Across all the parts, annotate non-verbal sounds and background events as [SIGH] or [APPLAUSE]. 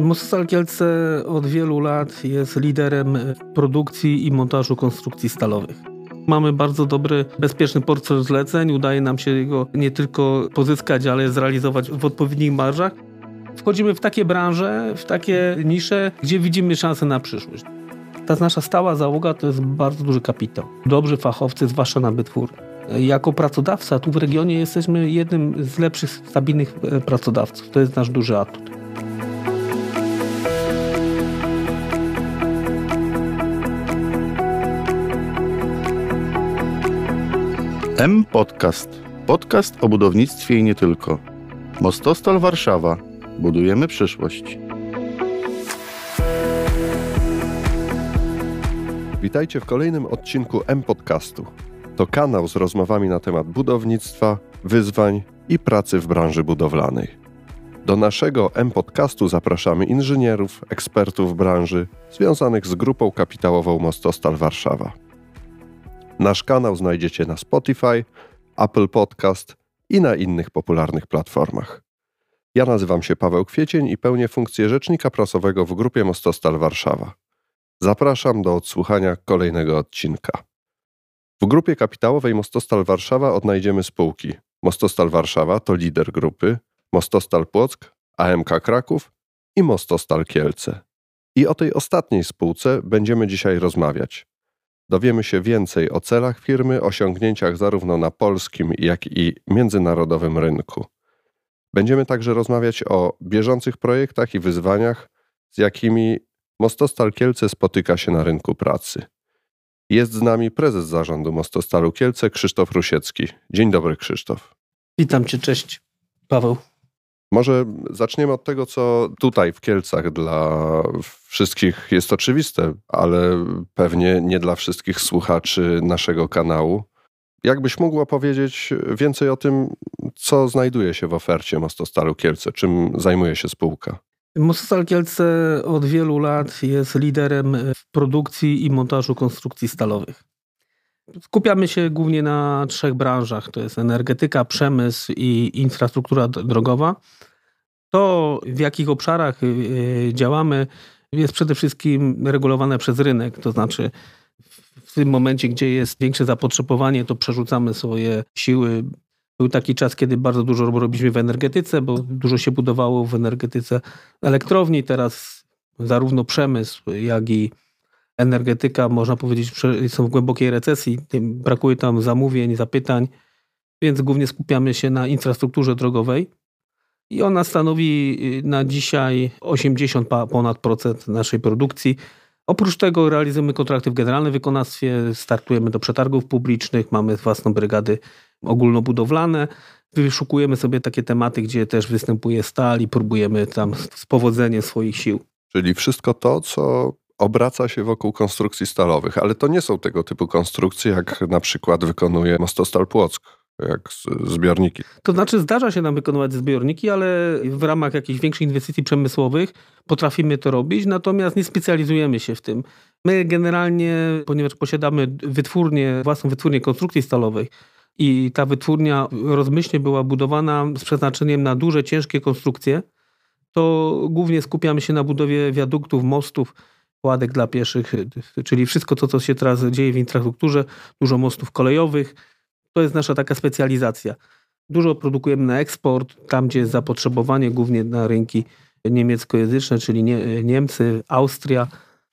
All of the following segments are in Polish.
Mostostal Kielce od wielu lat jest liderem produkcji i montażu konstrukcji stalowych. Mamy bardzo dobry, bezpieczny portfel zleceń. Udaje nam się go nie tylko pozyskać, ale zrealizować w odpowiednich marżach. Wchodzimy w takie branże, w takie nisze, gdzie widzimy szansę na przyszłość. Ta nasza stała załoga to jest bardzo duży kapitał. Dobrzy fachowcy, zwłaszcza na bytwór. Jako pracodawca tu w regionie jesteśmy jednym z lepszych, stabilnych e, pracodawców. To jest nasz duży atut. M Podcast. Podcast o budownictwie i nie tylko. Mostostal Warszawa. Budujemy przyszłość. Witajcie w kolejnym odcinku M Podcastu. To kanał z rozmowami na temat budownictwa, wyzwań i pracy w branży budowlanej. Do naszego M Podcastu zapraszamy inżynierów, ekspertów branży związanych z grupą kapitałową Mostostal Warszawa. Nasz kanał znajdziecie na Spotify, Apple Podcast i na innych popularnych platformach. Ja nazywam się Paweł Kwiecień i pełnię funkcję rzecznika prasowego w grupie Mostostal Warszawa. Zapraszam do odsłuchania kolejnego odcinka. W grupie kapitałowej Mostostal Warszawa odnajdziemy spółki. Mostostal Warszawa to lider grupy, Mostostal Płock, AMK Kraków i Mostostal Kielce. I o tej ostatniej spółce będziemy dzisiaj rozmawiać. Dowiemy się więcej o celach firmy, osiągnięciach zarówno na polskim, jak i międzynarodowym rynku. Będziemy także rozmawiać o bieżących projektach i wyzwaniach, z jakimi Mostostal Kielce spotyka się na rynku pracy. Jest z nami prezes zarządu Mostostalu Kielce Krzysztof Rusiecki. Dzień dobry, Krzysztof. Witam cię, cześć, Paweł. Może zaczniemy od tego, co tutaj w Kielcach dla wszystkich jest oczywiste, ale pewnie nie dla wszystkich słuchaczy naszego kanału. Jakbyś mógł powiedzieć więcej o tym, co znajduje się w ofercie Mostostalu Kielce, czym zajmuje się spółka? Mostostal Kielce od wielu lat jest liderem w produkcji i montażu konstrukcji stalowych. Skupiamy się głównie na trzech branżach: to jest energetyka, przemysł i infrastruktura drogowa. To, w jakich obszarach y, y, działamy, jest przede wszystkim regulowane przez rynek, to znaczy w tym momencie, gdzie jest większe zapotrzebowanie, to przerzucamy swoje siły. Był taki czas, kiedy bardzo dużo robiliśmy w energetyce, bo dużo się budowało w energetyce elektrowni. Teraz zarówno przemysł, jak i energetyka, można powiedzieć, są w głębokiej recesji. Brakuje tam zamówień, zapytań, więc głównie skupiamy się na infrastrukturze drogowej. I ona stanowi y, na dzisiaj 80 ponad procent naszej produkcji. Oprócz tego realizujemy kontrakty w generalnym wykonawstwie, startujemy do przetargów publicznych, mamy własną brygady ogólnobudowlane. Wyszukujemy sobie takie tematy, gdzie też występuje stal i próbujemy tam z powodzeniem swoich sił. Czyli wszystko to, co obraca się wokół konstrukcji stalowych, ale to nie są tego typu konstrukcje, jak na przykład wykonuje Mostostal Płock jak zbiorniki. To znaczy zdarza się nam wykonywać zbiorniki, ale w ramach jakichś większych inwestycji przemysłowych potrafimy to robić, natomiast nie specjalizujemy się w tym. My generalnie, ponieważ posiadamy wytwórnię, własną wytwórnię konstrukcji stalowej i ta wytwórnia rozmyślnie była budowana z przeznaczeniem na duże, ciężkie konstrukcje, to głównie skupiamy się na budowie wiaduktów, mostów, kładek dla pieszych, czyli wszystko to, co się teraz dzieje w infrastrukturze, dużo mostów kolejowych, to jest nasza taka specjalizacja. Dużo produkujemy na eksport, tam gdzie jest zapotrzebowanie, głównie na rynki niemieckojęzyczne, czyli nie, Niemcy, Austria.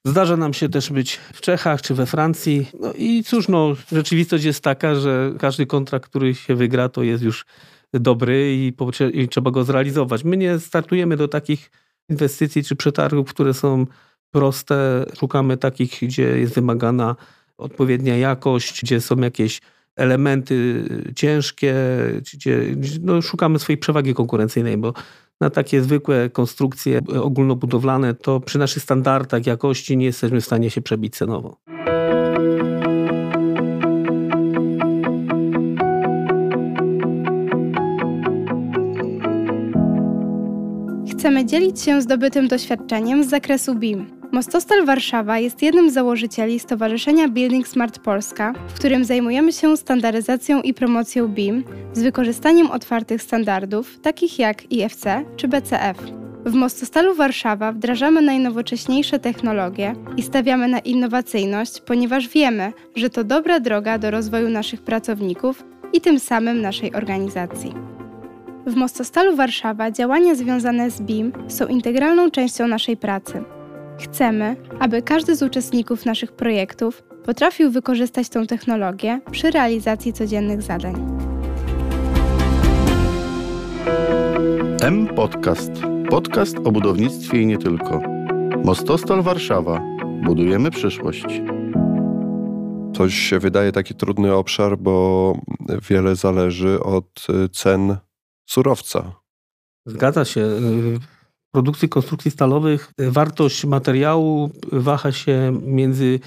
Zdarza nam się też być w Czechach czy we Francji. No i cóż, no, rzeczywistość jest taka, że każdy kontrakt, który się wygra, to jest już dobry i, i trzeba go zrealizować. My nie startujemy do takich inwestycji czy przetargów, które są proste. Szukamy takich, gdzie jest wymagana odpowiednia jakość, gdzie są jakieś elementy ciężkie, no, szukamy swojej przewagi konkurencyjnej, bo na takie zwykłe konstrukcje ogólnobudowlane to przy naszych standardach jakości nie jesteśmy w stanie się przebić cenowo. Chcemy dzielić się zdobytym doświadczeniem z zakresu BIM Mostostal Warszawa jest jednym z założycieli Stowarzyszenia Building Smart Polska, w którym zajmujemy się standaryzacją i promocją BIM z wykorzystaniem otwartych standardów, takich jak IFC czy BCF. W Mostostalu Warszawa wdrażamy najnowocześniejsze technologie i stawiamy na innowacyjność, ponieważ wiemy, że to dobra droga do rozwoju naszych pracowników i tym samym naszej organizacji. W Mostostalu Warszawa działania związane z BIM są integralną częścią naszej pracy. Chcemy, aby każdy z uczestników naszych projektów potrafił wykorzystać tę technologię przy realizacji codziennych zadań. M Podcast. Podcast o budownictwie i nie tylko. Mostostal Warszawa. Budujemy przyszłość. To się wydaje taki trudny obszar, bo wiele zależy od y, cen surowca. Zgadza się. Produkcji konstrukcji stalowych wartość materiału waha się między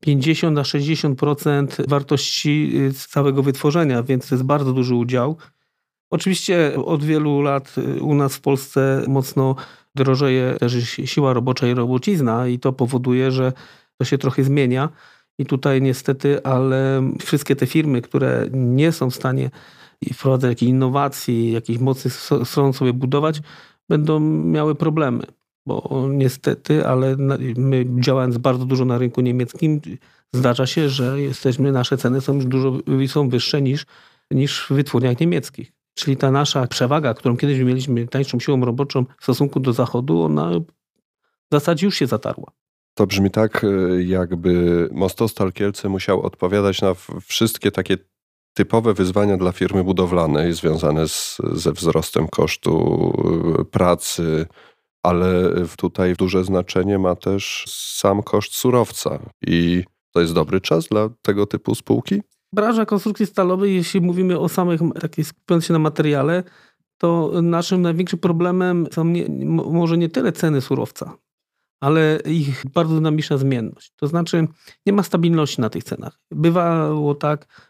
50 a 60% wartości całego wytworzenia, więc to jest bardzo duży udział. Oczywiście od wielu lat u nas w Polsce mocno drożeje też siła robocza i robocizna i to powoduje, że to się trochę zmienia. I tutaj niestety, ale wszystkie te firmy, które nie są w stanie wprowadzać jakichś innowacji, jakichś mocnych stron sobie budować, będą miały problemy. Bo niestety, ale my działając bardzo dużo na rynku niemieckim, zdarza się, że jesteśmy, nasze ceny są już dużo są wyższe niż, niż w wytwórniach niemieckich. Czyli ta nasza przewaga, którą kiedyś mieliśmy tańszą siłą roboczą w stosunku do Zachodu, ona w zasadzie już się zatarła. To brzmi tak, e, jakby Mostostal Kielce musiał odpowiadać na wszystkie takie typowe wyzwania dla firmy budowlanej związane z, ze wzrostem kosztu e, pracy, ale tutaj duże znaczenie ma też sam koszt surowca. I to jest dobry czas dla tego typu spółki? Branża konstrukcji stalowej, jeśli mówimy o samych, takiej skupiając się na materiale, to naszym największym problemem są nie, może nie tyle ceny surowca, ale ich bardzo dynamiczna zmienność. To znaczy nie ma stabilności na tych cenach. Bywało tak,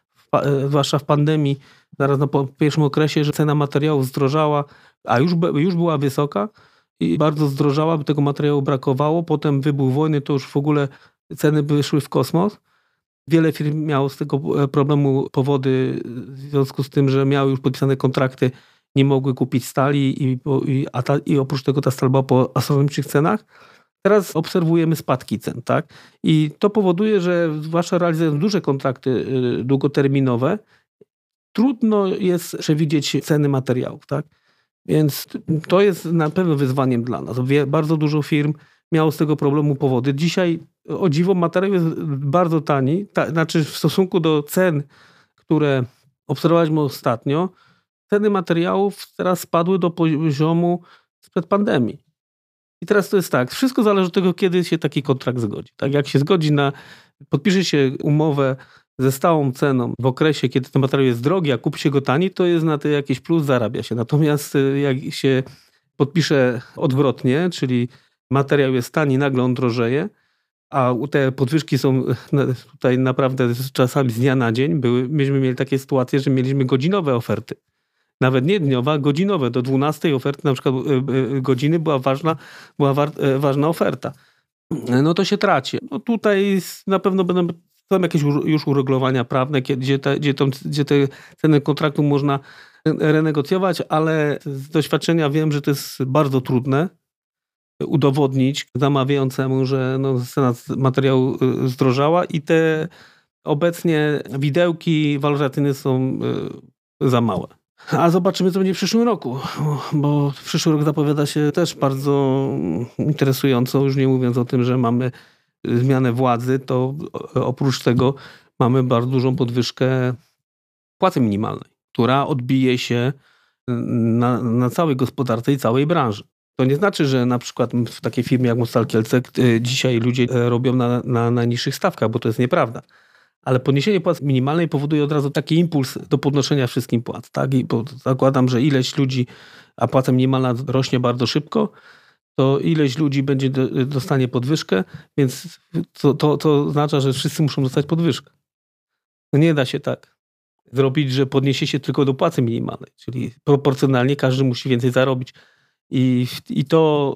zwłaszcza w pandemii, zaraz na pierwszym okresie, że cena materiałów zdrożała, a już, już była wysoka i bardzo zdrożała, by tego materiału brakowało. Potem wybuch wojny, to już w ogóle ceny wyszły w kosmos. Wiele firm miało z tego e, problemu powody w związku z tym, że miały już podpisane kontrakty, nie mogły kupić stali i, i, a ta, i oprócz tego ta stal była po astronomicznych cenach. Teraz obserwujemy spadki cen, tak? I to powoduje, że zwłaszcza realizując duże kontrakty y, długoterminowe, trudno jest przewidzieć ceny materiałów, tak? Więc to jest na pewno wyzwaniem dla nas. Bardzo dużo firm miało z tego problemu powody. Dzisiaj o dziwo materiał jest bardzo tani, ta, znaczy w stosunku do cen, które obserwowaliśmy ostatnio, ceny materiałów teraz spadły do poziomu sprzed pandemii. I teraz to jest tak, wszystko zależy od tego, kiedy się taki kontrakt zgodzi. Tak jak się zgodzi na, podpisze się umowę ze stałą ceną w okresie, kiedy ten materiał jest drogi, a kupi się go tani, to jest na to jakiś plus, zarabia się. Natomiast y, jak się podpisze odwrotnie, czyli materiał jest tani, nagle on drożeje, a te podwyżki są tutaj naprawdę czasami z dnia na dzień. Były, myśmy mieli takie sytuacje, że mieliśmy godzinowe oferty. Nawet nie dniowa, godzinowe. Do 12 oferty na przykład e, e, godziny była ważna, była e, ważna oferta. No to się traci. No tutaj na pewno będą są jakieś już uregulowania prawne, gdzie te, gdzie, tą, gdzie te ceny kontraktu można renegocjować, ale z doświadczenia wiem, że to jest bardzo trudne udowodnić zamawiającemu, że no, cena materiału zdrożała i te obecnie widełki waloracyjne są za małe. A zobaczymy, co będzie w przyszłym roku, bo przyszły rok zapowiada się też bardzo interesująco, już nie mówiąc o tym, że mamy zmianę władzy, to oprócz tego mamy bardzo dużą podwyżkę płacy minimalnej, która odbije się na, na całej gospodarce i całej branży. To nie znaczy, że na przykład w takiej firmie jak Mostal Kielce dzisiaj ludzie robią na, na stawkach, bo to jest nieprawda ale podniesienie płacy minimalnej powoduje od razu taki impuls do podnoszenia wszystkim płac. Tak? I zakładam, że ileś ludzi, a płaca minimalna rośnie bardzo szybko, to ileś ludzi będzie dostanie podwyżkę, więc to, to, to oznacza, że wszyscy muszą dostać podwyżkę. No nie da się tak zrobić, że podniesie się tylko do płacy minimalnej, czyli proporcjonalnie każdy musi więcej zarobić. I, I to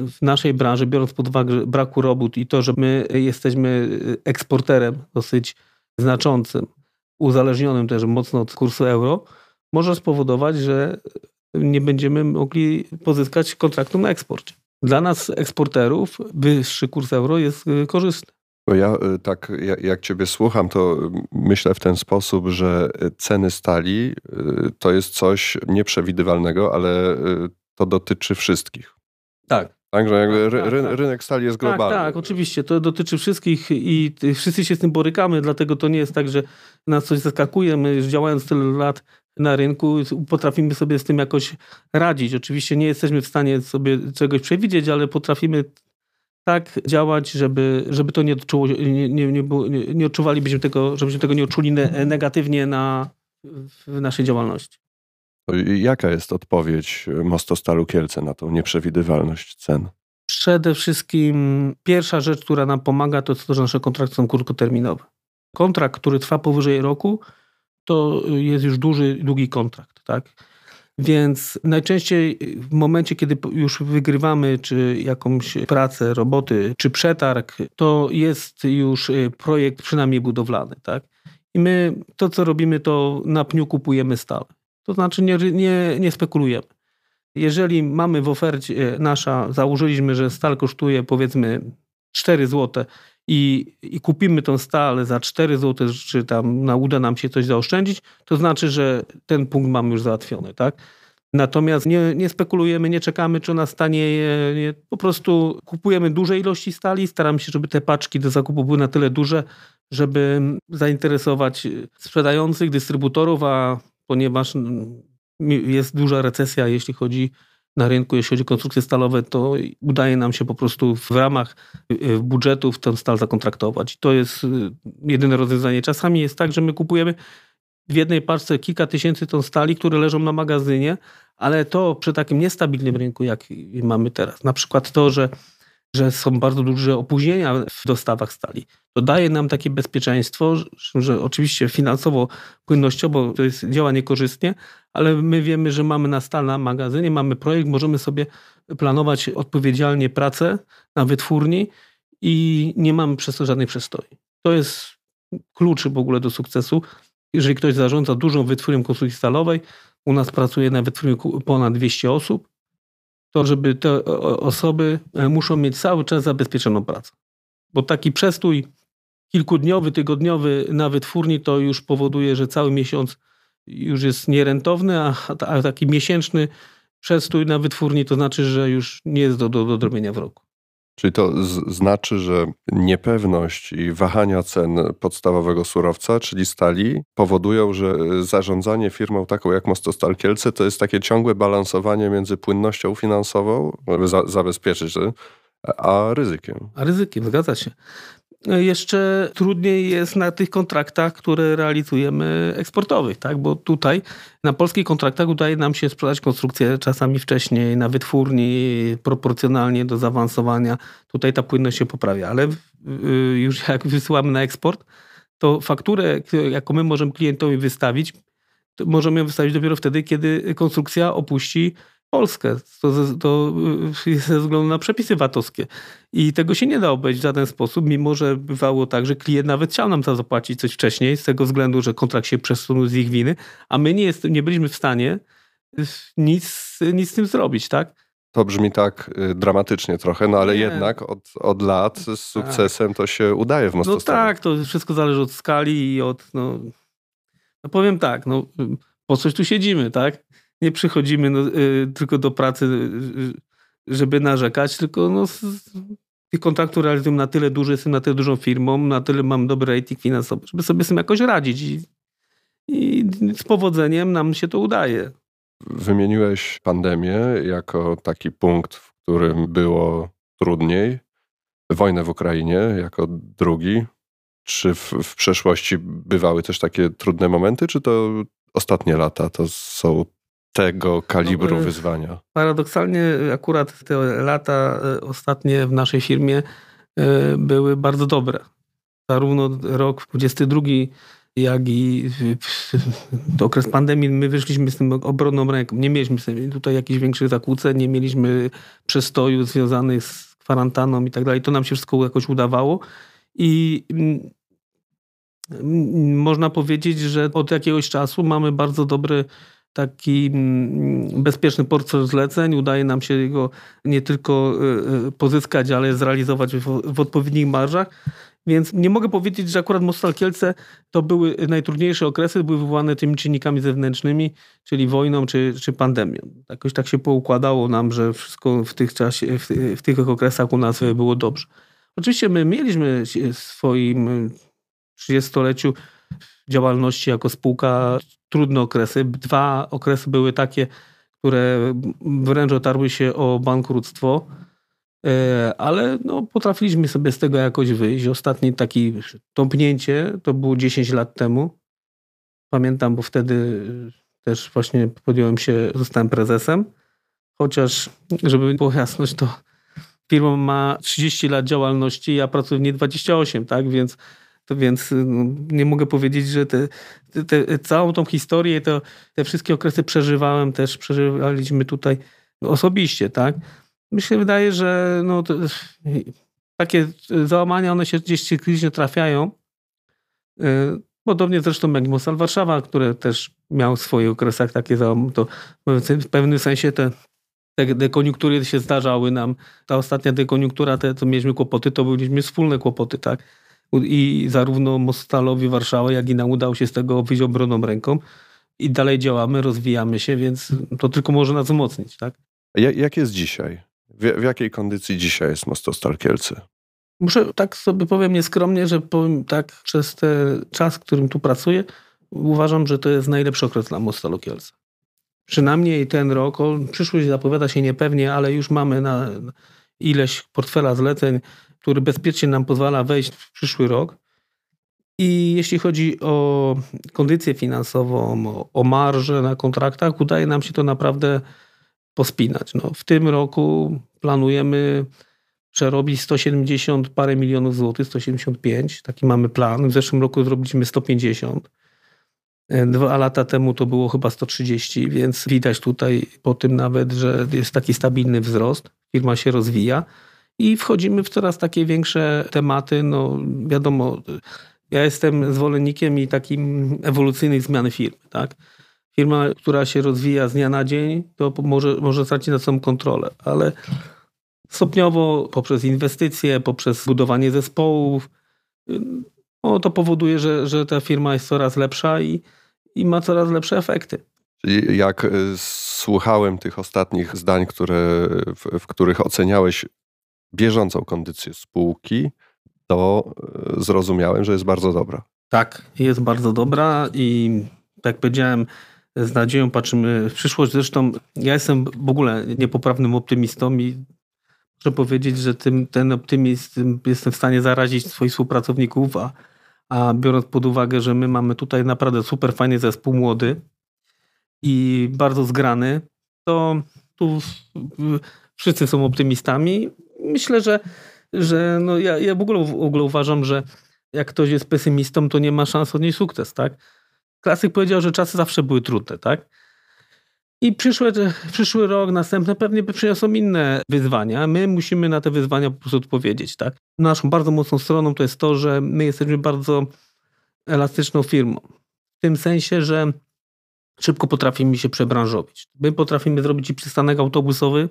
y, w naszej branży, biorąc pod uwagę braku robót i to, że my jesteśmy eksporterem dosyć znaczącym, uzależnionym też mocno od kursu euro, może spowodować, że nie będziemy mogli pozyskać kontraktu na eksport. Dla nas, eksporterów, wyższy kurs euro jest y, korzystny. Ja y, tak, jak Ciebie słucham, to myślę w ten sposób, że ceny stali to jest coś nieprzewidywalnego, ale to dotyczy wszystkich. Tak. Także jakby ry, ry, tak. rynek stali jest globalny. Tak, tak, oczywiście. To dotyczy wszystkich i wszyscy się z tym borykamy, dlatego to nie jest tak, że nas coś zaskakuje. My już działając tyle lat na rynku potrafimy sobie z tym jakoś radzić. Oczywiście nie jesteśmy w stanie sobie czegoś przewidzieć, ale potrafimy tak działać, żeby, żeby to nie, odczuło, nie, nie, nie, nie odczuwalibyśmy tego, żebyśmy tego nie odczuli negatywnie na, w naszej działalności. Jaka jest odpowiedź Mostostalu Kielce na tą nieprzewidywalność cen? Przede wszystkim pierwsza rzecz, która nam pomaga, to to, że nasze kontrakty są krótkoterminowe. Kontrakt, który trwa powyżej roku, to jest już duży, długi kontrakt, tak? Więc najczęściej w momencie, kiedy już wygrywamy czy jakąś pracę, roboty, czy przetarg, to jest już projekt przynajmniej budowlany, tak? I my to, co robimy, to na pniu kupujemy stale. To znaczy nie, nie, nie spekulujemy. Jeżeli mamy w ofercie nasza, założyliśmy, że stal kosztuje powiedzmy 4 zł i, i kupimy tą stal za 4 zł, czy tam na, uda nam się coś zaoszczędzić, to znaczy, że ten punkt mamy już załatwiony, tak? Natomiast nie, nie spekulujemy, nie czekamy, czy ona stanieje. Nie, po prostu kupujemy duże ilości stali, staramy się, żeby te paczki do zakupu były na tyle duże, żeby zainteresować sprzedających, dystrybutorów, a ponieważ jest duża recesja, jeśli chodzi na rynku, jeśli chodzi o konstrukcje stalowe, to udaje nam się po prostu w ramach y, budżetów tę stal zakontraktować. To jest y, jedyne rozwiązanie. Czasami jest tak, że my kupujemy w jednej paczce kilka tysięcy ton stali, które leżą na magazynie, ale to przy takim niestabilnym rynku, jak mamy teraz, na przykład to, że że są bardzo duże opóźnienia w dostawach stali. To daje nam takie bezpieczeństwo, że oczywiście finansowo, płynnościowo to jest, działa niekorzystnie, ale my wiemy, że mamy na stal na magazynie, mamy projekt, możemy sobie planować odpowiedzialnie pracę na wytwórni i nie mamy przez to żadnej przestoi. To jest klucz w ogóle do sukcesu. Jeżeli ktoś zarządza dużą wytwórnią konstrukcji stalowej, u nas pracuje na wytwórni ponad 200 osób, to żeby te osoby e, muszą mieć cały czas zabezpieczoną pracę. Bo taki przestój kilkudniowy, tygodniowy na wytwórni to już powoduje, że cały miesiąc już jest nierentowny, a, a taki miesięczny przestój na wytwórni to znaczy, że już nie jest do, do, do w roku. Czyli to znaczy, że niepewność i wahania cen podstawowego surowca, czyli stali, powodują, że zarządzanie firmą taką jak Mostostal Kielce to jest takie ciągłe balansowanie między płynnością finansową, żeby za zabezpieczyć, a ryzykiem. A ryzykiem, zgadza się. Jeszcze trudniej jest na tych kontraktach, które realizujemy eksportowych, tak? bo tutaj na polskich kontraktach udaje nam się sprzedać konstrukcję czasami wcześniej na wytwórni, proporcjonalnie do zaawansowania. Tutaj ta płynność się poprawia, ale y, już jak wysyłamy na eksport, to fakturę, jaką my możemy klientowi wystawić, możemy ją wystawić dopiero wtedy, kiedy konstrukcja opuści Polskę. To, to y, ze względu na przepisy VAT-owskie. I tego się nie da obejść w żaden sposób, mimo że bywało tak, że klient nawet chciał nam za zapłacić coś wcześniej, z tego względu, że kontrakt się przesunął z ich winy, a my nie, jest, nie byliśmy w stanie nic, nic z tym zrobić, tak? To brzmi tak y, dramatycznie trochę, no ale nie. jednak od, od lat z tak. sukcesem tak. to się udaje w Mostostanie. No tak, to wszystko zależy od skali i od, no, no powiem tak, no po coś tu siedzimy, tak? Nie przychodzimy no, y, tylko do pracy, y, żeby narzekać, tylko no, tych kontraktów realizujemy na tyle duży, jestem na tyle dużą firmą, na tyle mam dobry rating finansowy, żeby sobie z tym jakoś radzić. I, I z powodzeniem nam się to udaje. Wymieniłeś pandemię jako taki punkt, w którym było trudniej. Wojnę w Ukrainie jako drugi. Czy w, w przeszłości bywały też takie trudne momenty, czy to ostatnie lata to są tego kalibru no, wyzwania? Paradoksalnie akurat te lata e, ostatnie w naszej firmie e, były bardzo dobre. Zarówno rok 22 jak i okres pandemii, my wyszliśmy z tym obronną ręką. Nie mieliśmy tutaj jakichś większych zakłóceń, nie mieliśmy przestoju związanych z kwarantanną i tak dalej. To nam się wszystko jakoś udawało i mm, można powiedzieć, że od jakiegoś czasu mamy bardzo dobry taki mm, bezpieczny portfel zleceń. Udaje nam się go nie tylko y, y, pozyskać, ale zrealizować w, w odpowiednich marżach. Więc nie mogę powiedzieć, że akurat Mostal Kielce to były najtrudniejsze okresy, były wywołane tymi czynnikami zewnętrznymi, czyli wojną czy, czy pandemią. Jakoś tak się poukładało nam, że wszystko w tych, czasie, w, w tych okresach u nas było dobrze. Oczywiście my mieliśmy w swoim 30-leciu działalności jako spółka trudne okresy. Dwa okresy były takie, które wręcz otarły się o bankructwo, e, ale no, potrafiliśmy sobie z tego jakoś wyjść. Ostatni taki tąpnięcie to było 10 lat temu. Pamiętam, bo wtedy też właśnie podjąłem się, zostałem prezesem. Chociaż, żeby było jasność, to firma ma 30 lat działalności, w niej 28, tak? Więc to więc no, nie mogę powiedzieć, że te, te, całą tą historię, to, te wszystkie okresy przeżywałem też, przeżywaliśmy tutaj osobiście, tak? Mi się wydaje, że no, to, takie załamania, one się gdzieś cyklicznie trafiają. Y, podobnie zresztą jak Mostal Warszawa, które też miał w swoich okresach takie załamania, to w pewnym sensie te te dekoniunktury się zdarzały nam. Ta ostatnia dekoniunktura, te, co mieliśmy kłopoty, to byliśmy wspólne kłopoty, tak? I zarówno Mostalowi Warszawa, jak i nam udało się z tego wyjść obronną ręką. I dalej działamy, rozwijamy się, więc to tylko może nas wzmocnić, tak? Jak jest dzisiaj? W, w jakiej kondycji dzisiaj jest Mostostal Kielce? Muszę tak sobie powiem nieskromnie, że powiem tak przez ten czas, w którym tu pracuję, uważam, że to jest najlepszy okres dla Mostalu Kielce. Przynajmniej ten rok, przyszłość zapowiada się niepewnie, ale już mamy na ileś portfela zleceń, który bezpiecznie nam pozwala wejść w przyszły rok. I jeśli chodzi o kondycję finansową, o marże na kontraktach, udaje nam się to naprawdę pospinać. No, w tym roku planujemy przerobić 170 parę milionów złotych, 175, taki mamy plan. W zeszłym roku zrobiliśmy 150. Dwa lata temu to było chyba 130, więc widać tutaj po tym nawet, że jest taki stabilny wzrost. Firma się rozwija i wchodzimy w coraz takie większe tematy. No wiadomo, ja jestem zwolennikiem i takim ewolucyjnej zmiany firmy, tak? Firma, która się rozwija z dnia na dzień, to może, może stracić na sobą kontrolę, ale stopniowo poprzez inwestycje, poprzez budowanie zespołów, no, to powoduje, że, że ta firma jest coraz lepsza i, i ma coraz lepsze efekty. Jak y, słuchałem tych ostatnich zdań, które, w, w których oceniałeś bieżącą kondycję spółki, to y, zrozumiałem, że jest bardzo dobra. Tak, jest bardzo dobra i jak powiedziałem, z nadzieją patrzymy w przyszłość. Zresztą ja jestem w ogóle niepoprawnym optymistą i muszę powiedzieć, że tym, ten optymizm jestem w stanie zarazić swoich współpracowników, a, a biorąc pod uwagę, że my mamy tutaj naprawdę super fajny zespół młody i bardzo zgrany, to tu wszyscy są optymistami. Myślę, że, że no ja, ja w, ogóle, w ogóle uważam, że jak ktoś jest pesymistą, to nie ma szans odnieść sukces, tak? Klasyk powiedział, że czasy zawsze były trudne, tak? I przyszły, przyszły rok, następne pewnie przyniosą inne wyzwania. My musimy na te wyzwania po prostu odpowiedzieć, tak? Naszą bardzo mocną stroną to jest to, że my jesteśmy bardzo elastyczną firmą. W tym sensie, że szybko potrafimy się przebranżowić. My potrafimy zrobić i przystanek autobusowy,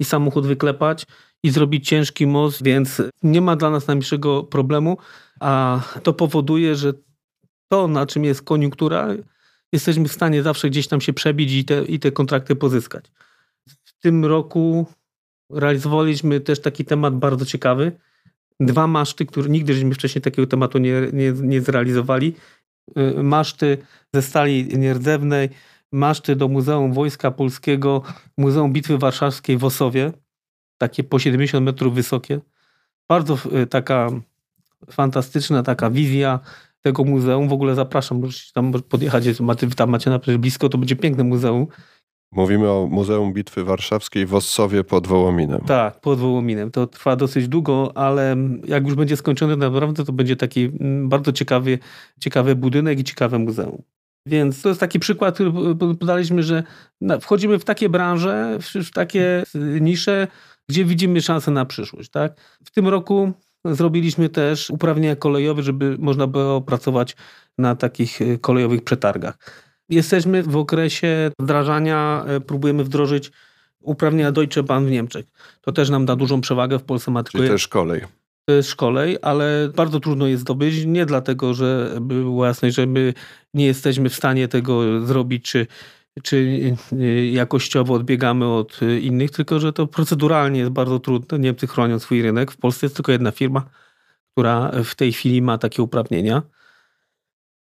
i samochód wyklepać, i zrobić ciężki most, więc nie ma dla nas najmniejszego problemu, a to powoduje, że to, na czym jest koniunktura, jesteśmy w stanie zawsze gdzieś tam się przebić i te, i te kontrakty pozyskać. W tym roku realizowaliśmy też taki temat bardzo ciekawy. Dwa maszty, które nigdy żeśmy wcześniej takiego tematu nie, nie, nie zrealizowali. Y, maszty ze stali nierdzewnej, maszty do Muzeum Wojska Polskiego, Muzeum Bitwy Warszawskiej w Osowie, takie po 70 metrów wysokie. Bardzo y, taka fantastyczna taka wizja tego muzeum. W ogóle zapraszam, możecie tam podjechać, tam macie naprawdę blisko, to będzie piękne muzeum. Mówimy o Muzeum Bitwy Warszawskiej w Ossowie pod Wołominem. Tak, pod Wołominem. To trwa dosyć długo, ale jak już będzie skończone naprawdę, to będzie taki mm, bardzo ciekawy, ciekawy budynek i ciekawe muzeum. Więc to jest taki przykład, który podaliśmy, że wchodzimy w takie branże, w takie nisze, gdzie widzimy szansę na przyszłość. Tak? W tym roku Zrobiliśmy też uprawnienia kolejowe, żeby można było pracować na takich e, kolejowych przetargach. Jesteśmy w okresie wdrażania, e, próbujemy wdrożyć uprawnienia Deutsche Bahn w Niemczech. To też nam da dużą przewagę. W Polsce ma tylko Czyli też kolej. To jest szkolej, ale bardzo trudno jest zdobyć. Nie dlatego, że by było jasne, że my nie jesteśmy w stanie tego zrobić, czy, czy jakościowo odbiegamy od innych, tylko że to proceduralnie jest bardzo trudne. Niemcy chronią swój rynek. W Polsce jest tylko jedna firma, która w tej chwili ma takie uprawnienia.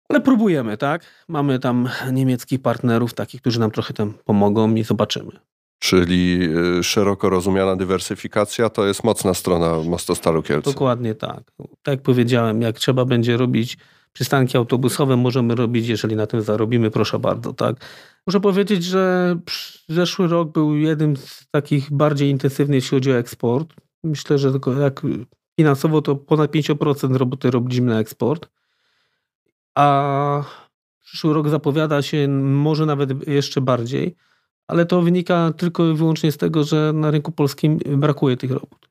Ale próbujemy, tak? Mamy tam niemieckich partnerów, takich, którzy nam trochę tam pomogą i zobaczymy. Czyli y, szeroko rozumiana dywersyfikacja to jest mocna strona Mostostalu Kielce. Dokładnie tak. Tak jak powiedziałem, jak trzeba będzie robić przystanki autobusowe, możemy robić, jeżeli na tym zarobimy, proszę bardzo, tak. Muszę powiedzieć, że zeszły rok był jednym z takich bardziej intensywnych, jeśli chodzi o eksport. Myślę, że jak finansowo to ponad 50% roboty robiliśmy na eksport. A przyszły rok zapowiada się może nawet jeszcze bardziej ale to wynika tylko i wyłącznie z tego, że na rynku polskim brakuje tych robót.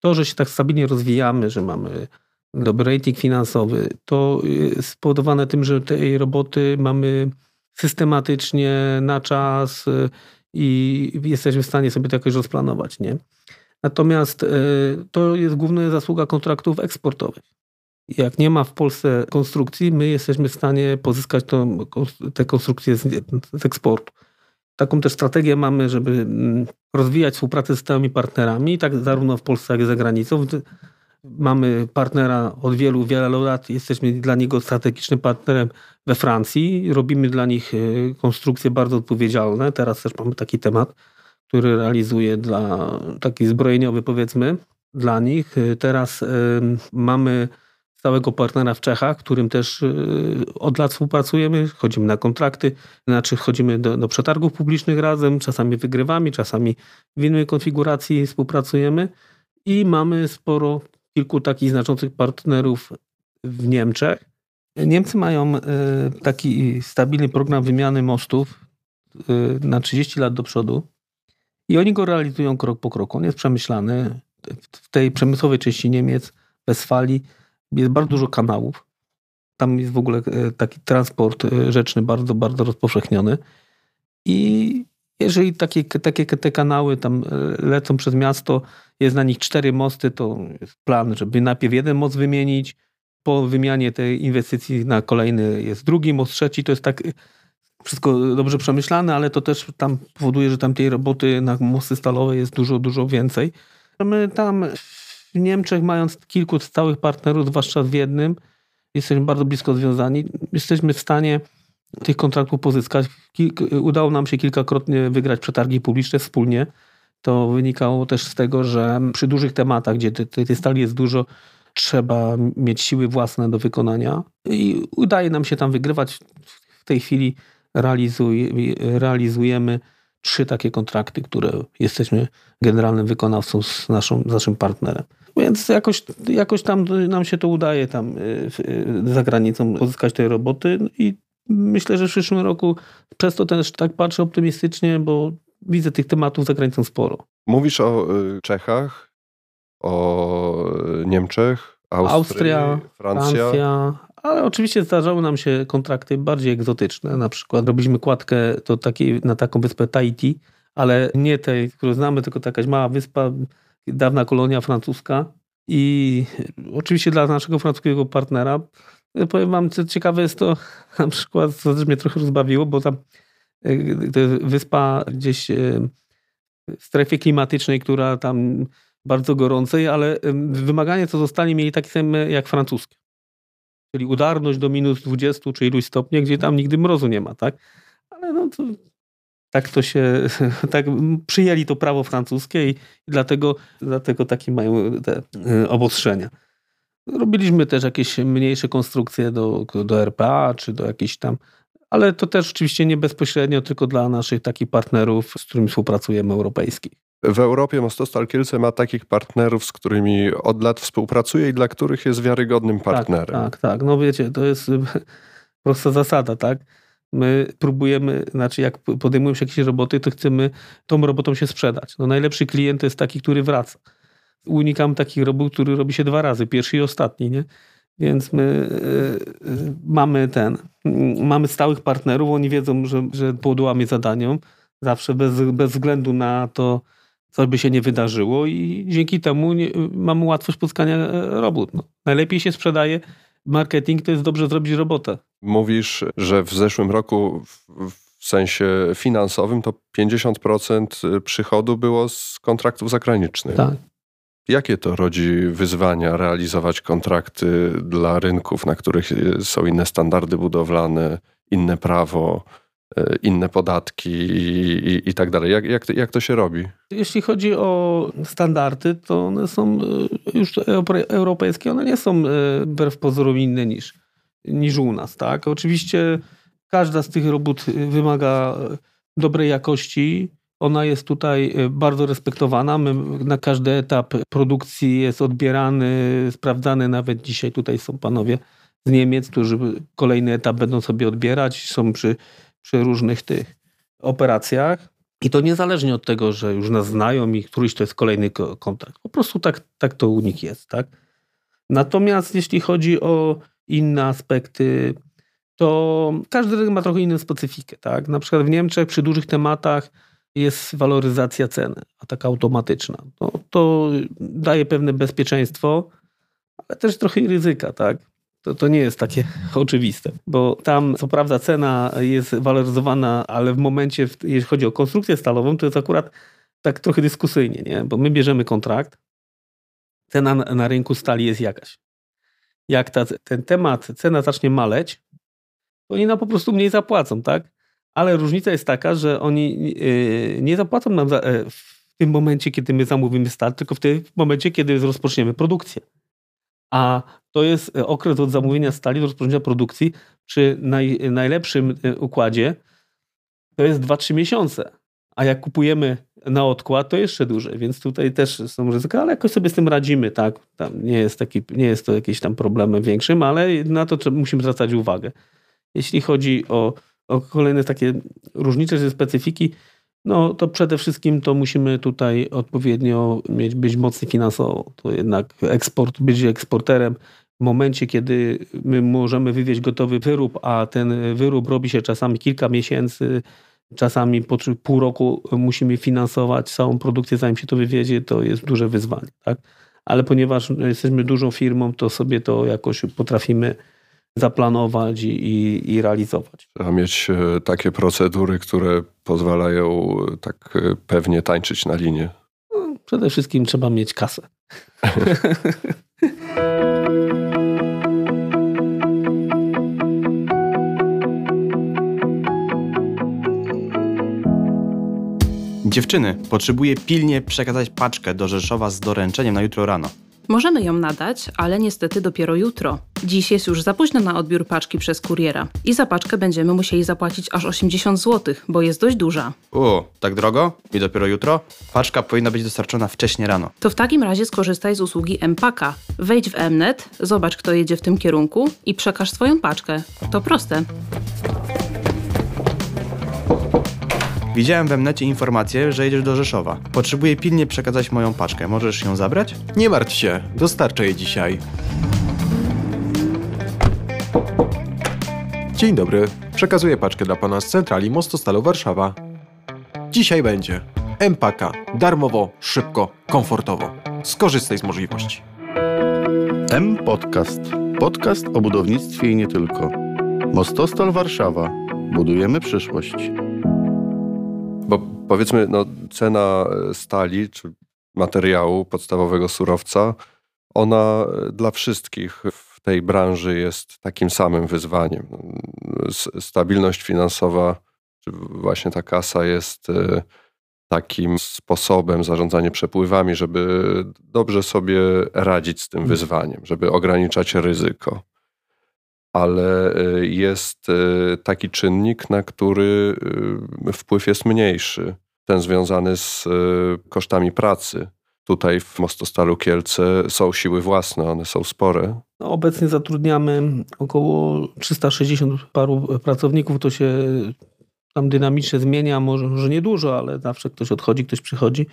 To, że się tak stabilnie rozwijamy, że mamy dobry rating finansowy, to jest spowodowane tym, że tej roboty mamy systematycznie, na czas i jesteśmy w stanie sobie to jakoś rozplanować. Nie? Natomiast e, to jest główna zasługa kontraktów eksportowych. Jak nie ma w Polsce konstrukcji, my jesteśmy w stanie pozyskać to, te konstrukcje z, z eksportu. Taką też strategię mamy, żeby mm, rozwijać współpracę z tymi partnerami, tak zarówno w Polsce, jak i za granicą. Mamy partnera od wielu, wielu lat, jesteśmy dla niego strategicznym partnerem we Francji. Robimy dla nich y, konstrukcje bardzo odpowiedzialne. Teraz też mamy taki temat, który realizuje dla taki zbrojeniowy powiedzmy dla nich. Y, teraz mamy stałego partnera w Czechach, którym też y, od lat współpracujemy, chodzimy na kontrakty, znaczy chodzimy do, do przetargów publicznych razem, czasami wygrywamy, czasami w innej konfiguracji współpracujemy i mamy sporo, kilku takich znaczących partnerów w Niemczech. Niemcy mają y, taki stabilny program wymiany mostów y, na 30 lat do przodu i oni go realizują krok po kroku. On jest przemyślany. W tej przemysłowej części Niemiec, Westfalii, jest bardzo dużo kanałów. Tam jest w ogóle e, taki transport e, rzeczny bardzo, bardzo rozpowszechniony. I jeżeli takie, takie te kanały tam e, lecą przez miasto, jest na nich cztery mosty, to jest plan, żeby najpierw jeden most wymienić, po wymianie tej inwestycji na kolejny jest drugi most, trzeci. To jest tak wszystko dobrze przemyślane, ale to też tam powoduje, że tam tej roboty na mosty stalowe jest dużo, dużo więcej. My tam w Niemczech, mając kilku stałych partnerów, zwłaszcza w jednym, jesteśmy bardzo blisko związani. Jesteśmy w stanie tych kontraktów pozyskać. udało nam się kilkakrotnie wygrać przetargi publiczne wspólnie. To wynikało też z tego, że przy dużych tematach, gdzie tej, stali jest dużo, trzeba mieć siły własne do wykonania i udaje nam się tam wygrywać. W tej chwili realizuj, realizujemy trzy takie kontrakty, które jesteśmy generalnym wykonawcą z, naszą, z naszym partnerem. Więc jakoś, jakoś tam nam się to udaje tam y, y, za granicą pozyskać tej roboty i myślę, że w przyszłym roku przez to też tak patrzę optymistycznie, bo widzę tych tematów za granicą sporo. Mówisz o y, Czechach, o Niemczech, Austrii, Austria, Francja. Francja. Ale oczywiście zdarzały nam się kontrakty bardziej egzotyczne. Na przykład robiliśmy kładkę to takiej, na taką wyspę Tahiti, ale nie tej, którą znamy, tylko jakaś mała wyspa dawna kolonia francuska i oczywiście dla naszego francuskiego partnera, powiem wam, co ciekawe jest to, [LAUGHS] na przykład, co też mnie trochę rozbawiło, bo tam e, to jest wyspa gdzieś e, w strefie klimatycznej, która tam bardzo gorącej, ale wymagania co zostali mieli takie same jak francuskie. Czyli udarność do minus 20 czy iluś stopni, gdzie tam nigdy mrozu nie ma, tak? Ale no to tak to się, [LAUGHS] tak przyjęli to prawo francuskie i dlatego, dlatego takie mają te y, obostrzenia. Robiliśmy też jakieś mniejsze konstrukcje do, do RPA, czy do jakichś tam, ale to też oczywiście nie bezpośrednio, tylko dla naszych takich partnerów, z którymi współpracujemy, europejskich. W Europie Mostostal Kielce ma takich partnerów, z którymi od lat współpracuje i dla których jest wiarygodnym tak, partnerem. Tak, tak, tak. No wiecie, to jest [LAUGHS] prosta zasada, tak? My próbujemy, znaczy jak podejmujemy się jakieś roboty, to chcemy tą robotą się sprzedać. No najlepszy klient to jest taki, który wraca. Unikam takich robót, który robi się dwa razy, pierwszy i ostatni, nie? Więc my mamy ten, mamy stałych partnerów, oni wiedzą, że, że podołamy zadaniom, zawsze bez, bez względu na to, co by się nie wydarzyło i dzięki temu nie, mamy łatwość pozyskania e, robót. No. Najlepiej się sprzedaje marketing, to jest dobrze zrobić robotę. Mówisz, że w zeszłym roku w, w sensie finansowym to 50% przychodu było z kontraktów zagranicznych. Tak. Jakie to rodzi wyzwania realizować kontrakty dla rynków, na których są inne standardy budowlane, inne prawo? E, inne podatki i, i, i tak dalej. Jak, jak, jak to się robi? Jeśli chodzi o standardy, to one są e, już europejskie, one nie są e, wbrew pozorom inne niż, niż u nas. Tak? Oczywiście każda z tych robót wymaga dobrej jakości. Ona jest tutaj bardzo respektowana. My, na każdy etap produkcji jest odbierany, sprawdzany. Nawet dzisiaj tutaj są panowie z Niemiec, którzy kolejny etap będą sobie odbierać. Są przy przy różnych tych operacjach. I to niezależnie od tego, że już nas znają i któryś to jest kolejny kontakt. Po prostu tak, tak to u nich jest. Tak? Natomiast jeśli chodzi o inne aspekty, to każdy rynek ma trochę inną specyfikę. Tak? Na przykład w Niemczech przy dużych tematach jest waloryzacja ceny, a taka automatyczna. No, to daje pewne bezpieczeństwo, ale też trochę ryzyka. Tak? To, to nie jest takie [LAUGHS] oczywiste, bo tam co prawda cena jest waloryzowana, ale w momencie, jeśli chodzi o konstrukcję stalową, to jest akurat tak trochę dyskusyjnie, nie? bo my bierzemy kontrakt, cena na, rynku stali jest jakaś. Jak ta, ten temat, cena zacznie maleć, to oni nam po prostu mniej zapłacą, tak? Ale różnica jest taka, że oni yy, nie zapłacą nam za, yy, w tym momencie, kiedy my zamówimy start, tylko w tym momencie, kiedy rozpoczniemy produkcję a to jest e, okres od zamówienia stali do rozpoczęcia produkcji przy naj, najlepszym e, układzie to jest 2-3 miesiące. A jak kupujemy na odkład, to jeszcze dłużej, więc tutaj też są ryzyka, ale jakoś sobie z tym radzimy, tak? Tam nie, jest taki, nie jest to jakieś tam problemem większym, ale na to musimy zwracać uwagę. Jeśli chodzi o, o kolejne takie różnice czy specyfiki, no to przede wszystkim to musimy tutaj odpowiednio mieć, być mocni finansowo. To jednak eksport, być eksporterem w momencie, kiedy my możemy wywieźć gotowy wyrób, a ten wyrób robi się czasami kilka miesięcy, czasami po pół roku musimy finansować całą produkcję, zanim się to wywiezie, to jest duże wyzwanie. Tak? Ale ponieważ jesteśmy dużą firmą, to sobie to jakoś potrafimy zaplanować i, i, i realizować. Trzeba mieć e, takie procedury, które pozwalają e, tak e, pewnie tańczyć na linie. No, przede wszystkim trzeba mieć kasę. [LAUGHS] Dziewczyny, potrzebuję pilnie przekazać paczkę do Rzeszowa z doręczeniem na jutro rano. Możemy ją nadać, ale niestety dopiero jutro. Dziś jest już za późno na odbiór paczki przez kuriera i za paczkę będziemy musieli zapłacić aż 80 zł, bo jest dość duża. O, tak drogo? I dopiero jutro? Paczka powinna być dostarczona wcześniej rano. To w takim razie skorzystaj z usługi Empaka. Wejdź w Mnet, zobacz kto jedzie w tym kierunku i przekaż swoją paczkę. To proste. Widziałem we mnecie informację, że jedziesz do Rzeszowa. Potrzebuję pilnie przekazać moją paczkę. Możesz ją zabrać? Nie martw się, dostarczę je dzisiaj. Dzień dobry. Przekazuję paczkę dla pana z centrali Mostostalu Warszawa. Dzisiaj będzie. Empaka. Darmowo, szybko, komfortowo. Skorzystaj z możliwości. M Podcast. Podcast o budownictwie i nie tylko. Mostostal Warszawa. Budujemy przyszłość. Powiedzmy, no, cena stali czy materiału, podstawowego surowca, ona dla wszystkich w tej branży jest takim samym wyzwaniem. Stabilność finansowa, czy właśnie ta kasa jest e, takim sposobem zarządzania przepływami, żeby dobrze sobie radzić z tym mm. wyzwaniem, żeby ograniczać ryzyko ale y, jest y, taki czynnik, na który y, wpływ jest mniejszy. Ten związany z kosztami pracy. Tutaj w Mostostalu Kielce są siły własne, one są spore. No, obecnie zatrudniamy około 360 paru pracowników. To się tam dynamicznie zmienia, może, może niedużo, ale zawsze ktoś odchodzi, ktoś przychodzi.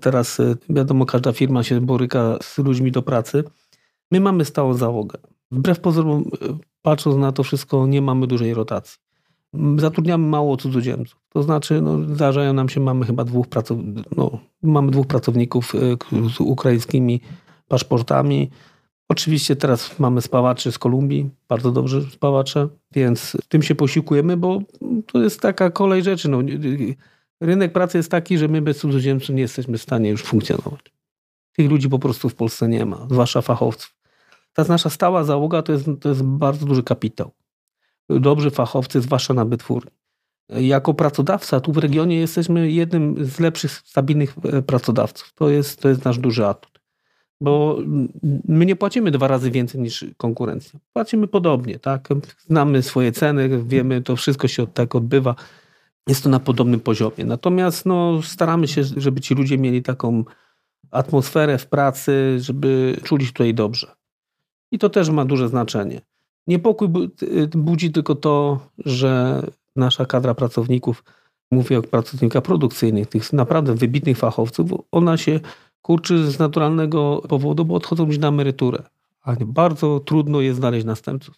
Teraz wiadomo, każda firma się boryka z ludźmi do pracy. My mamy stałą załogę. Wbrew pozorom, e, patrząc na to wszystko, nie mamy dużej rotacji. Zatrudniamy mało cudzoziemców. To znaczy, no, zdarzają nam się, mamy chyba dwóch, pracow... no, mamy dwóch pracowników e, z ukraińskimi paszportami. Oczywiście teraz mamy spawaczy z Kolumbii, bardzo dobrze spawacze, więc tym się posiłkujemy, bo to jest taka kolej rzeczy. No, rynek pracy jest taki, że my bez cudzoziemców nie jesteśmy w stanie już funkcjonować. Tych ludzi po prostu w Polsce nie ma, zwłaszcza fachowców. Ta nasza stała załoga to jest, to jest bardzo duży kapitał. Dobrzy fachowcy, zwłaszcza na wytwórni. Jako pracodawca tu w regionie jesteśmy jednym z lepszych, stabilnych e, pracodawców. To jest, to jest nasz duży atut. Bo my nie płacimy dwa razy więcej niż konkurencja. Płacimy podobnie, tak? Znamy swoje ceny, wiemy, to wszystko się od tak odbywa. Jest to na podobnym poziomie. Natomiast no, staramy się, żeby ci ludzie mieli taką atmosferę w pracy, żeby czuli się tutaj dobrze. I to też ma duże znaczenie. Niepokój budzi tylko to, że nasza kadra pracowników, mówię o pracownikach produkcyjnych, tych naprawdę wybitnych fachowców, ona się kurczy z naturalnego powodu, bo odchodzą już na emeryturę. A bardzo trudno jest znaleźć następców.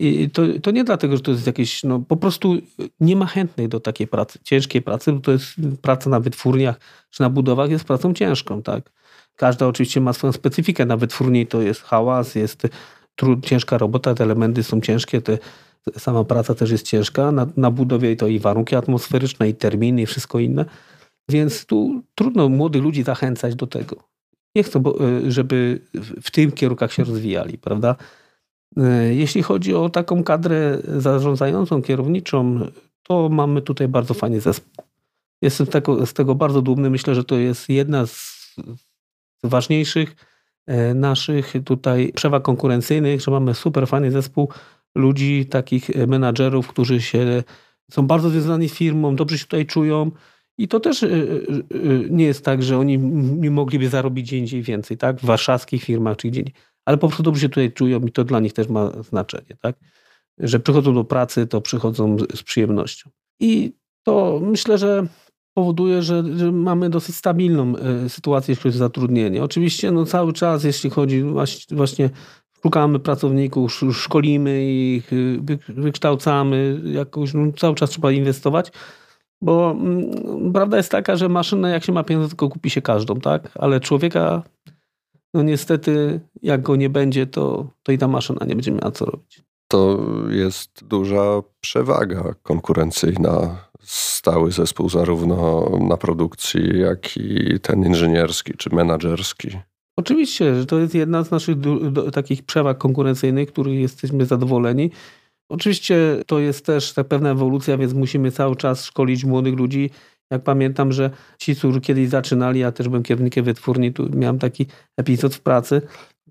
I to, to nie dlatego, że to jest jakieś, no po prostu nie ma chętnych do takiej pracy, ciężkiej pracy, bo to jest praca na wytwórniach czy na budowach jest pracą ciężką, tak. Każda oczywiście ma swoją specyfikę. Na wytwórni to jest hałas, jest trud, ciężka robota, te elementy są ciężkie, te, sama praca też jest ciężka. Na, na budowie to i warunki atmosferyczne, i terminy, i wszystko inne. Więc tu trudno młodych ludzi zachęcać do tego. Nie chcą, e, żeby w tym kierunkach się rozwijali, prawda? E, jeśli chodzi o taką kadrę zarządzającą, kierowniczą, to mamy tutaj bardzo fajny zespół. Jestem z tego bardzo dumny. Myślę, że to jest jedna z ważniejszych e, naszych tutaj przewag konkurencyjnych, że mamy super fajny zespół ludzi, takich menadżerów, którzy się są bardzo związani z firmą, dobrze się tutaj czują. I to też e, e, nie jest tak, że oni mogliby zarobić gdzie indziej więcej, tak? W warszawskich firmach czy gdzie indziej. Ale po prostu dobrze się tutaj czują i to dla nich też ma znaczenie, tak? Że przychodzą do pracy, to przychodzą z przyjemnością. I to myślę, że powoduje, że, że, mamy dosyć stabilną e, sytuację, jeśli chodzi o zatrudnienie. Oczywiście no, cały czas, jeśli chodzi właśnie, szukamy pracowników, szkolimy ich, y, wykształcamy, jakoś no, cały czas trzeba inwestować, bo mm, prawda jest taka, że maszynę jak się ma pieniądze, tylko kupi się każdą, tak? Ale człowieka, no niestety, jak go nie będzie, to, to i ta maszyna nie będzie miała co robić. To jest duża przewaga konkurencyjna stały zespół zarówno na produkcji, jak i ten inżynierski czy menedżerski. Oczywiście, że to jest jedna z naszych takich przewag konkurencyjnych, których jesteśmy zadowoleni. Oczywiście to jest też tak pewna ewolucja, więc musimy cały czas szkolić młodych ludzi. Jak pamiętam, że ci, którzy kiedyś zaczynali, ja też byłem kierownikiem wytwórni, tu miałem taki epizod w pracy,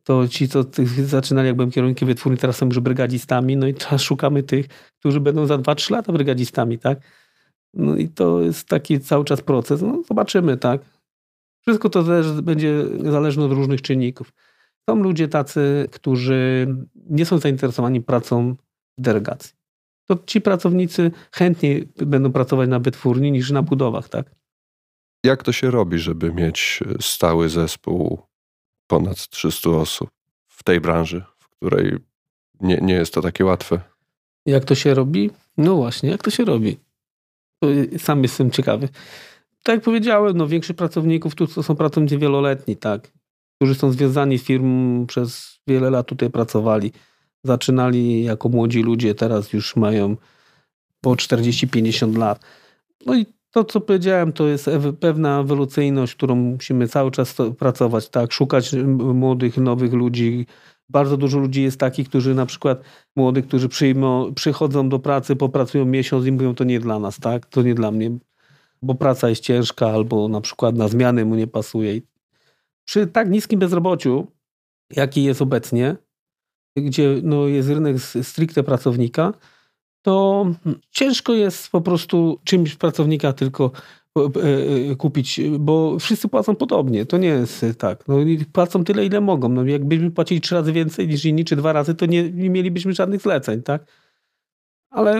to ci, co zaczynali, jak byłem kierownikiem wytwórni, teraz są już brygadzistami, no i teraz szukamy tych, którzy będą za 2-3 lata brygadzistami, tak? No i to jest taki cały czas proces. No zobaczymy, tak. Wszystko to też będzie zależne od różnych czynników. Są ludzie tacy, którzy nie są zainteresowani pracą w delegacji. To ci pracownicy chętniej będą pracować na wytwórni niż na budowach, tak? Jak to się robi, żeby mieć stały zespół ponad 300 osób w tej branży, w której nie, nie jest to takie łatwe? Jak to się robi? No właśnie, jak to się robi? Sam jestem ciekawy. Tak jak powiedziałem, no większość pracowników tu są pracownicy wieloletni, tak, którzy są związani z firmą przez wiele lat tutaj pracowali. Zaczynali jako młodzi ludzie, teraz już mają po 40-50 lat. No i to, co powiedziałem, to jest pewna ewolucyjność, którą musimy cały czas pracować, tak, szukać młodych, nowych ludzi, bardzo dużo ludzi jest takich, którzy na przykład młodych, którzy przyjmą, przychodzą do pracy, popracują miesiąc i mówią, to nie dla nas, tak? To nie dla mnie, bo praca jest ciężka albo na przykład na zmiany mu nie pasuje. Przy tak niskim bezrobociu, jaki jest obecnie, gdzie no, jest rynek stricte pracownika, to ciężko jest po prostu czymś pracownika tylko kupić, bo wszyscy płacą podobnie. To nie jest tak. No, płacą tyle, ile mogą. No, jakbyśmy płacili trzy razy więcej niż inni, czy dwa razy, to nie, nie mielibyśmy żadnych zleceń, tak? Ale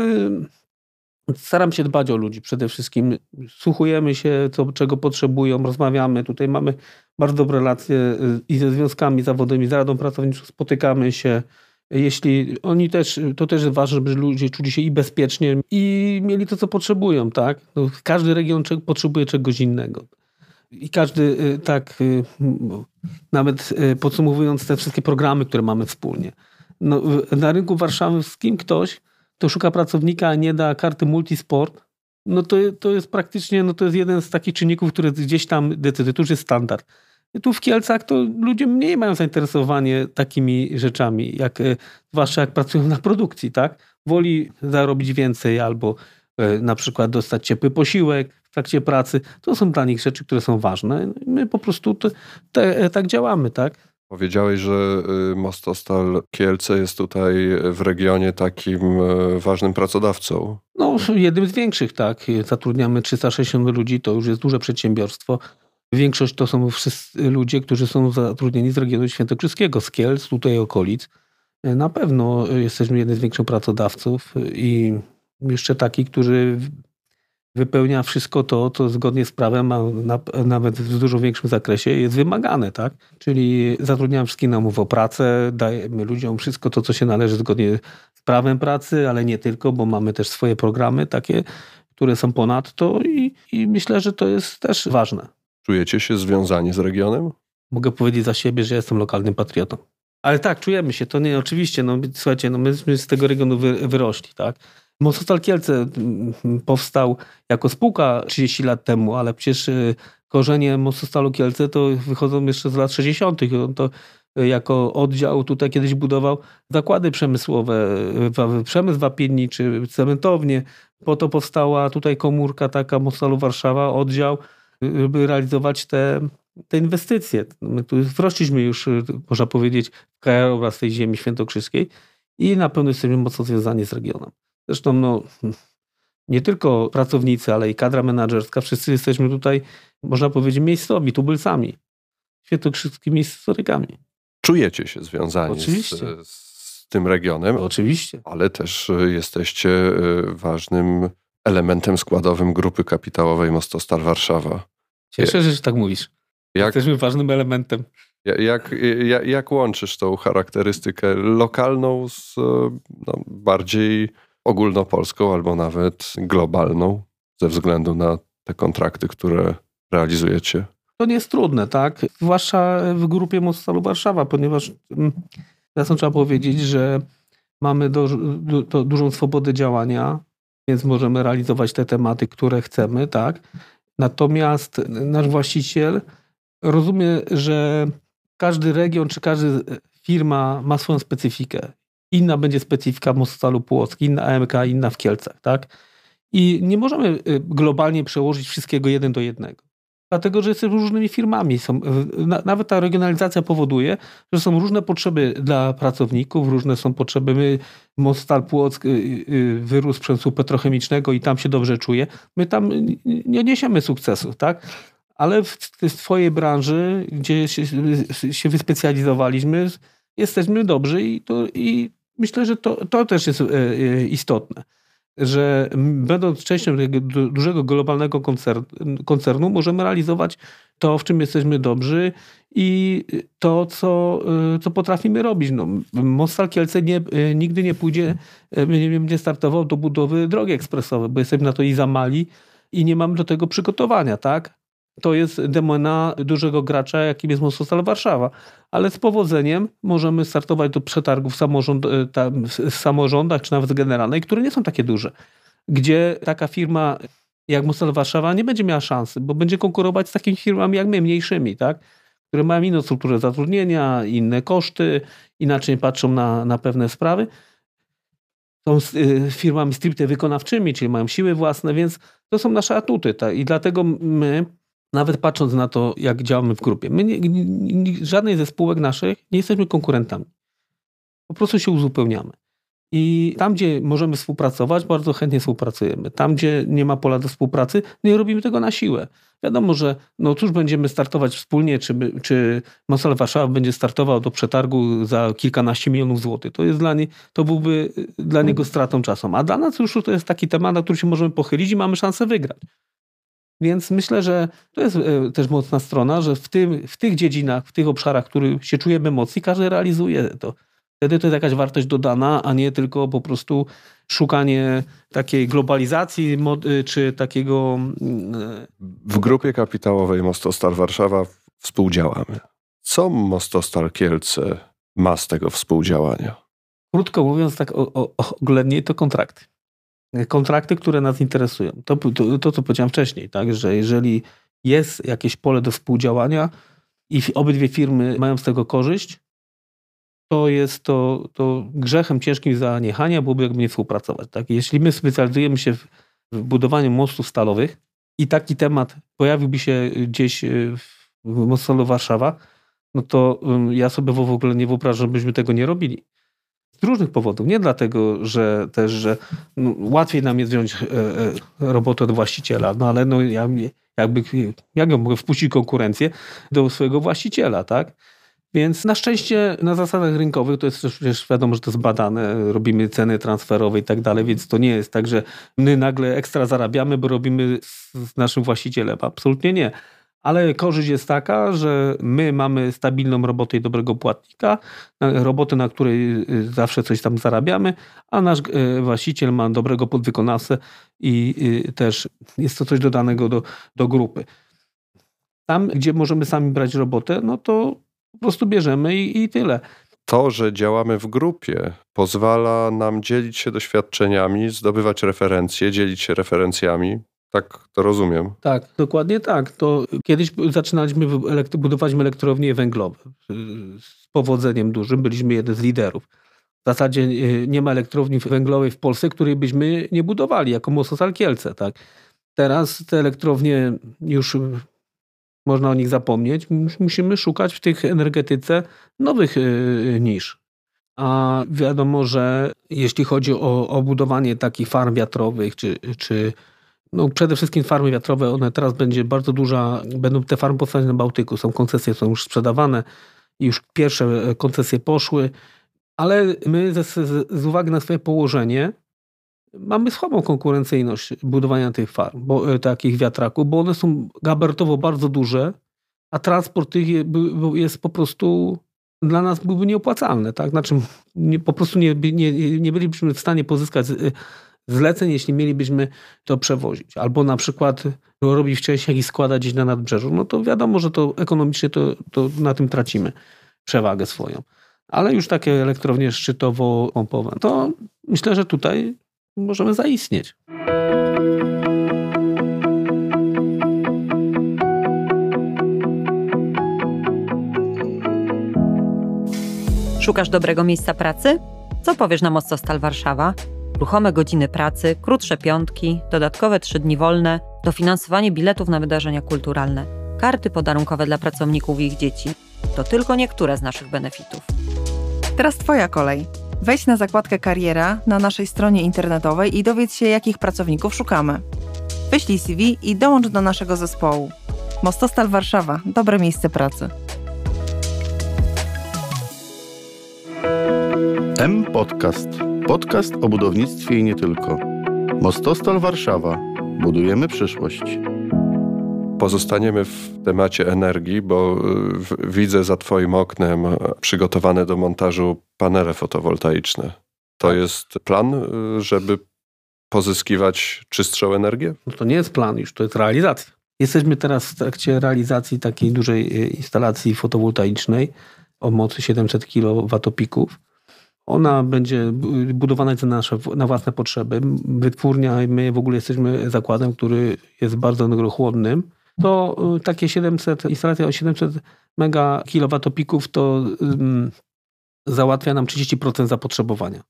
Staram się dbać o ludzi przede wszystkim. Słuchujemy się, co, czego potrzebują, rozmawiamy. Tutaj mamy bardzo dobre relacje i ze związkami zawodowymi, z Radą Pracowniczą, spotykamy się. Jeśli oni też, to też ważne, żeby ludzie czuli się i bezpiecznie, i mieli to, co potrzebują, tak? No, każdy region potrzebuje czegoś innego. I każdy, y, tak, y, nawet podsumowując te wszystkie programy, które mamy wspólnie. No, na rynku warszawskim ktoś, kto szuka pracownika, a nie da karty multisport, no to, to jest praktycznie, no to jest jeden z takich czynników, który gdzieś tam decyduje. To już jest standard. Tu w Kielcach to ludzie mniej mają zainteresowanie takimi rzeczami, jak, e, zwłaszcza jak pracują na produkcji, tak? Woli zarobić więcej albo e, na przykład dostać ciepły posiłek w trakcie pracy. To są dla nich rzeczy, które są ważne. My po prostu te, te, tak działamy, tak? Powiedziałeś, że y, Mostostal Kielce jest tutaj w regionie takim ważnym pracodawcą. No, jednym z większych, tak. Zatrudniamy 360 ludzi, to już jest duże przedsiębiorstwo. Większość to są wszyscy ludzie, którzy są zatrudnieni z regionu świętokrzyskiego, z Kielc, tutaj okolic. Na pewno jesteśmy jednym z większych pracodawców i jeszcze taki, który wypełnia wszystko to, co zgodnie z prawem, a na, nawet w dużo większym zakresie jest wymagane, tak? Czyli zatrudniamy wszystkich na umowę o pracę, dajemy ludziom wszystko to, co się należy zgodnie z prawem pracy, ale nie tylko, bo mamy też swoje programy takie, które są ponadto i, i myślę, że to jest też ważne. Czujecie się związani z regionem? Mogę powiedzieć za siebie, że jestem lokalnym patriotą. Ale tak, czujemy się, to nie, oczywiście, no słuchajcie, no myśmy z tego regionu wy, wyrośli, tak? Mostostal Kielce powstał jako spółka 30 lat temu, ale przecież y, korzenie Mostostalu Kielce to wychodzą jeszcze z lat 60. On to y, jako oddział tutaj kiedyś budował zakłady przemysłowe, y, przemysł wapienniczy, cementownie. Po to powstała tutaj komórka taka Mostostalu Warszawa, oddział, by realizować te, te inwestycje. My tu wrośliśmy już, można powiedzieć, w krajobraz tej ziemi świętokrzyskiej i na pewno jesteśmy mocno związani z regionem. Zresztą no, nie tylko pracownicy, ale i kadra menedżerska, wszyscy jesteśmy tutaj, można powiedzieć, miejscowi, tubylcami, świętokrzyskimi historykami. Czujecie się związani Oczywiście. Z, z tym regionem. Oczywiście. Ale też e, jesteście e, ważnym elementem składowym grupy kapitałowej Mostostal Warszawa. Cieszę się, że tak mówisz. Jak, Jesteśmy ważnym elementem. Jak, jak, jak łączysz tą charakterystykę lokalną z no, bardziej ogólnopolską albo nawet globalną ze względu na te kontrakty, które realizujecie? To nie jest trudne, tak? Zwłaszcza w grupie Mostostalu Warszawa, ponieważ jasno mm, trzeba powiedzieć, że mamy do, do, dużą swobodę działania, więc możemy realizować te tematy, które chcemy, tak? Natomiast nasz właściciel rozumie, że każdy region czy każda firma ma swoją specyfikę inna będzie specyfika Mostostalu Płocki, inna AMK, inna w Kielcach, tak? I nie możemy y, globalnie przełożyć wszystkiego jeden do jednego. Dlatego, że jesteśmy różnymi firmami. Są, nawet ta regionalizacja powoduje, że są różne potrzeby dla pracowników, różne są potrzeby. My, Mostal Płock y, y, wyrósł przemysłu petrochemicznego i tam się dobrze czuje. My tam nie odniesiemy sukcesów, tak? Ale w, w swojej branży, gdzie się, się wyspecjalizowaliśmy, jesteśmy dobrzy i, to, i myślę, że to, to też jest e, e, istotne, że będąc częścią dużego globalnego koncernu, koncernu, możemy realizować to, w czym jesteśmy dobrzy i to, co, e, co potrafimy robić. No, Mostal Kielce nie, nigdy nie pójdzie, nie będzie startował do budowy drogi ekspresowej, bo jesteśmy na to i za mali i nie mamy do tego przygotowania, tak? To jest demona dużego gracza, jakim jest Mostostal Warszawa. Ale z powodzeniem możemy startować do przetargów samorząd, e, tam, w samorządach, czy nawet generalnej, które nie są takie duże. Gdzie taka firma jak Mostostal Warszawa nie będzie miała szansy, bo będzie konkurować z takimi firmami jak my, mniejszymi, tak? które mają inną strukturę zatrudnienia, inne koszty, inaczej patrzą na, na pewne sprawy. Są e, firmami stricte wykonawczymi, czyli mają siły własne, więc to są nasze atuty. Tak? I dlatego my nawet patrząc na to, jak działamy w grupie. My nie, nie, żadnej ze spółek naszych nie jesteśmy konkurentami. Po prostu się uzupełniamy. I tam, gdzie możemy współpracować, bardzo chętnie współpracujemy. Tam, gdzie nie ma pola do współpracy, nie robimy tego na siłę. Wiadomo, że no cóż będziemy startować wspólnie, czy, czy Mosel Warszawa będzie startował do przetargu za kilkanaście milionów złotych. To jest dla to byłby dla niego stratą czasu. A dla nas już to jest taki temat, na który się możemy pochylić i mamy szansę wygrać. Więc myślę, że to jest e, też mocna strona, że w, tym, w tych dziedzinach, w tych obszarach, w których się czujemy mocni, każdy realizuje to. Wtedy to jest jakaś wartość dodana, a nie tylko po prostu szukanie takiej globalizacji y, czy takiego. Mm, y, w grupie kapitałowej Mostostal Warszawa współdziałamy. Co Mostostal Kielce ma z tego współdziałania? Krótko mówiąc, tak oględniej, to kontrakty. Kontrakty, które nas interesują. To, to, to co powiedziałem wcześniej, tak, że jeżeli jest jakieś pole do współdziałania i obydwie firmy mają z tego korzyść, to jest to, to grzechem ciężkim zaniechania byłoby jakby nie współpracować. Tak? Jeśli my specjalizujemy się w, w budowaniu mostów stalowych i taki temat pojawiłby się gdzieś e, w mostu Warszawa, no to ja sobie w ogóle nie wyobrażam, żebyśmy tego nie robili. Z różnych powodów. Nie dlatego, że też, że no, łatwiej nam jest wziąć e, e, robotę od właściciela, no ale no, ja, jakby, jak ja mogę wpuścić konkurencję do swojego właściciela, tak? Więc na szczęście na zasadach rynkowych to jest przecież wiadomo, że to jest badane, robimy ceny transferowe i tak dalej, więc to nie jest tak, że my nagle ekstra zarabiamy, bo robimy z naszym właścicielem. Absolutnie nie. Ale korzyść jest taka, że my mamy stabilną robotę i dobrego płatnika, robotę, na której y, zawsze coś tam zarabiamy, a nasz y, właściciel ma dobrego podwykonawcę i y, też jest to coś dodanego do, do grupy. Tam, gdzie możemy sami brać robotę, no to po prostu bierzemy i, i tyle. To, że działamy w grupie, pozwala nam dzielić się doświadczeniami, zdobywać referencje, dzielić się referencjami. Tak to rozumiem. Tak, dokładnie tak. To kiedyś zaczynaliśmy budować elektrownie węglowe z powodzeniem dużym. Byliśmy jeden z liderów. W zasadzie e, nie ma elektrowni węglowej w Polsce, której byśmy nie budowali, jako Mostostal Kielce. Tak? Teraz te elektrownie już można o nich zapomnieć. Musimy szukać w tych energetyce nowych y, nisz. A wiadomo, że jeśli chodzi o, o budowanie takich farm wiatrowych, czy, czy no przede wszystkim farmy wiatrowe, one teraz będzie bardzo duża, będą te farmy powstawać na Bałtyku, są koncesje, są już sprzedawane, już pierwsze koncesje poszły, ale my z, z, uwagi na swoje położenie mamy słabą konkurencyjność budowania tych farm, bo, e, takich wiatraków, bo one są gabarytowo bardzo duże, a transport tych jest po prostu dla nas byłby nieopłacalny. Tak? Znaczy, nie, po prostu nie, nie, nie bylibyśmy w stanie pozyskać e, zleceń, jeśli mielibyśmy to przewozić. Albo na przykład robić wcześniej i składać gdzieś na nadbrzeżu. No to wiadomo, że to ekonomicznie to, to na tym tracimy przewagę swoją. Ale już takie elektrownie szczytowo-pompowe, to myślę, że tutaj możemy zaistnieć. Szukasz dobrego miejsca pracy? Co powiesz na Mostostal Warszawa? Ruchome godziny pracy, krótsze piątki, dodatkowe trzy dni wolne, dofinansowanie biletów na wydarzenia kulturalne, karty podarunkowe dla pracowników i ich dzieci. To tylko niektóre z naszych benefitów. Teraz Twoja kolej. Wejdź na zakładkę Kariera na naszej stronie internetowej i dowiedz się, jakich pracowników szukamy. Wyślij CV i dołącz do naszego zespołu. Mostostal Warszawa dobre miejsce pracy. M Podcast. Podcast o budownictwie i nie tylko. Mostostal Warszawa. Budujemy przyszłość. Pozostaniemy w temacie energii, bo y, widzę za Twoim oknem e, przygotowane do montażu panele fotowoltaiczne. To tak. jest plan, y, żeby pozyskiwać czystszą energię? No to nie jest plan już, to jest realizacja. Jesteśmy teraz w trakcie realizacji takiej dużej y, instalacji fotowoltaicznej o mocy 700 kWp. Ona będzie budowana na nasze na własne potrzeby. Wytwórnia, my w ogóle jesteśmy zakładem, który jest bardzo energochłonnym to y, takie 700, instalacja o 700 mega kilowatopików to um, załatwia nam 30% zapotrzebowania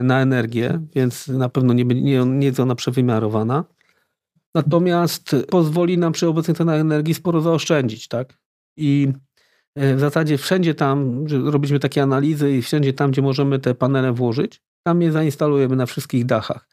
na energię, więc na pewno nie, nie, nie jest ona przewymiarowana. Natomiast pozwoli nam przy obecnej cenach energii sporo zaoszczędzić, tak? I w zasadzie wszędzie tam, robiliśmy takie analizy i wszędzie tam, gdzie możemy te panele włożyć, tam je zainstalujemy na wszystkich dachach.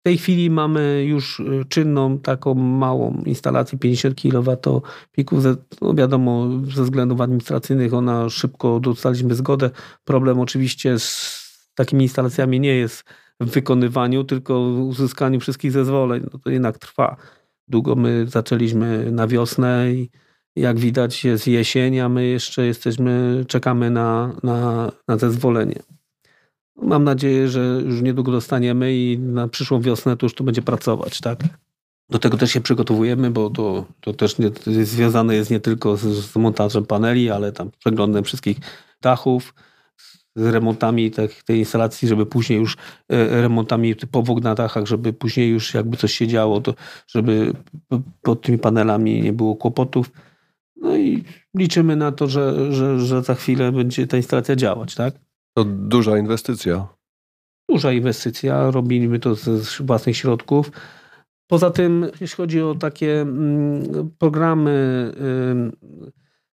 W tej chwili mamy już y, czynną taką małą instalację 50 kW pików. No wiadomo, ze względów administracyjnych ona szybko dostaliśmy zgodę. Problem oczywiście z takimi instalacjami nie jest w wykonywaniu, tylko w uzyskaniu wszystkich zezwoleń. No to jednak trwa. Długo my zaczęliśmy na wiosnę i jak widać jest jesień, a my jeszcze jesteśmy, czekamy na, na, na zezwolenie. Mam nadzieję, że już niedługo dostaniemy i na przyszłą wiosnę to już to będzie pracować, tak? Do tego też się przygotowujemy, bo to, to też nie, to jest związane jest nie tylko z, z montażem paneli, ale tam przeglądem wszystkich dachów, z remontami tych, tej instalacji, żeby później już e, remontami powłok na dachach, żeby później już jakby coś się działo, to żeby pod tymi panelami nie było kłopotów. No i liczymy na to, że, że, że za chwilę będzie ta instalacja działać, tak? To duża inwestycja. Duża inwestycja, robimy to ze własnych środków. Poza tym, jeśli chodzi o takie mm, programy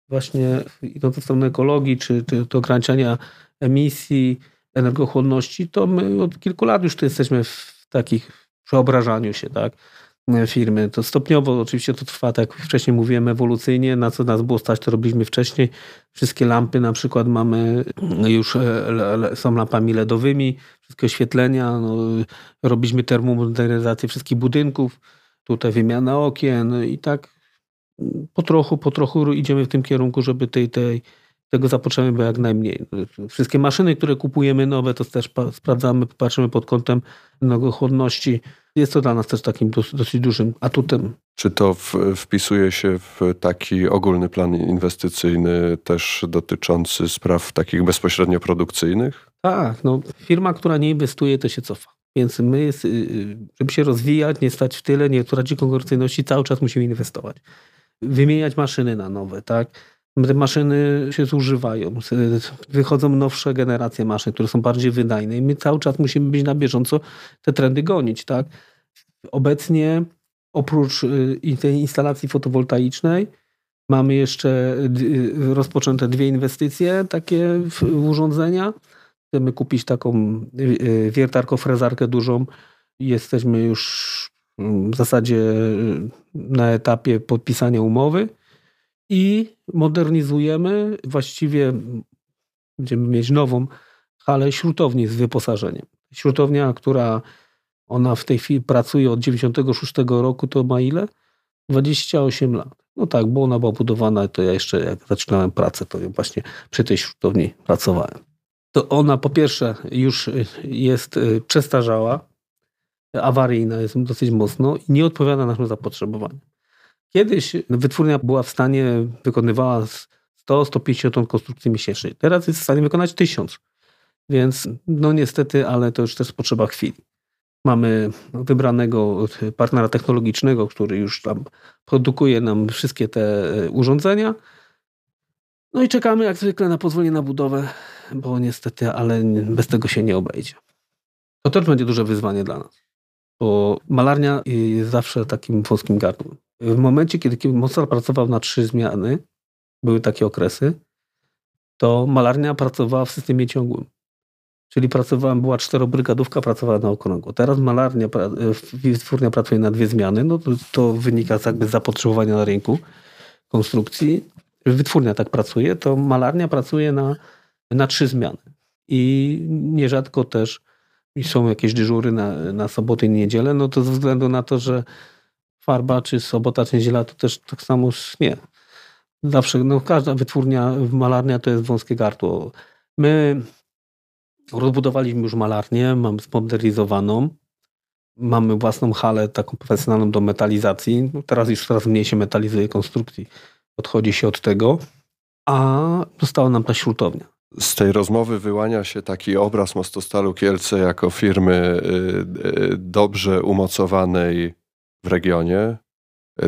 właśnie idące w stronę ekologii, czy, czy to ograniczenia emisji, energochłonności, to my od kilku lat już tu jesteśmy w takich przeobrażaniu się, tak? Firmy. To stopniowo oczywiście to trwa, tak jak wcześniej mówiłem, ewolucyjnie. Na co nas było stać, to robiliśmy wcześniej. Wszystkie lampy na przykład mamy już, e, są lampami LEDowymi, wszystkie oświetlenia. No, robiliśmy termomodernizację wszystkich budynków. Tutaj wymiana okien i tak po trochu, po trochu idziemy w tym kierunku, żeby tej, tej, tego zapotrzebowania jak najmniej. Wszystkie maszyny, które kupujemy nowe, to też sprawdzamy, patrzymy pod kątem energochłonności. Jest to dla nas też takim dosyć dużym atutem. Czy to wpisuje się w taki ogólny plan inwestycyjny też dotyczący spraw takich bezpośrednio produkcyjnych? Tak, no firma, która nie inwestuje, to się cofa. Więc my, y, y, żeby się rozwijać, nie stać w tyle, nie tracić konkurencyjności, cały czas musimy inwestować. Wymieniać maszyny na nowe, tak? Te maszyny się zużywają. Wychodzą nowsze generacje maszyn, które są bardziej wydajne i my cały czas musimy być na bieżąco te trendy gonić, tak? Obecnie oprócz y, tej instalacji fotowoltaicznej mamy jeszcze y, rozpoczęte dwie inwestycje takie w urządzenia. Chcemy kupić taką y, wiertarko-frezarkę dużą. Jesteśmy już mm, w zasadzie na etapie podpisania umowy i modernizujemy, właściwie będziemy mieć nową halę śrutowni z wyposażeniem. Śrutownia, która ona w tej chwili pracuje od 96 roku, to ma ile? 28 lat. No tak, bo ona była budowana, to ja jeszcze jak zaczynałem pracę, to właśnie przy tej śrutowni pracowałem. To ona po pierwsze już jest y, przestarzała, awaryjna jest dosyć mocno i nie odpowiada naszemu zapotrzebowaniu. Kiedyś wytwórnia była w stanie, wykonywała 100-150 ton konstrukcji miesięcznie. Teraz jest w stanie wykonać 1000. Więc no niestety, ale to już też potrzeba chwili. Mamy wybranego partnera technologicznego, który już tam produkuje nam wszystkie te e, urządzenia. No i czekamy jak zwykle na pozwolenie na budowę, bo niestety, ale bez tego się nie obejdzie. To też będzie duże wyzwanie dla nas, bo malarnia jest zawsze takim wąskim gardłem. W momencie, kiedy Mozart pracował na trzy zmiany, były takie okresy, to malarnia pracowała w systemie ciągłym. Czyli pracowałem, była czterobrygadówka, pracowała na okrągło. Teraz malarnia, wytwórnia pracuje na dwie zmiany, no to, to wynika z jakby zapotrzebowania na rynku konstrukcji. Wytwórnia tak pracuje, to malarnia pracuje na, na trzy zmiany. I nierzadko też są jakieś dyżury na, na soboty i niedzielę, no to ze względu na to, że farba, czy sobota, czy niedziela, to też tak samo nie. Zawsze, no każda wytwórnia, malarnia to jest wąskie gardło. My rozbudowaliśmy już malarnię, mamy zmodernizowaną, mamy własną halę taką profesjonalną do metalizacji. No teraz już coraz mniej się metalizuje konstrukcji, odchodzi się od tego, a została nam ta śrutownia. Z tej rozmowy wyłania się taki obraz Mostostalu Kielce jako firmy y, y, dobrze umocowanej w regionie,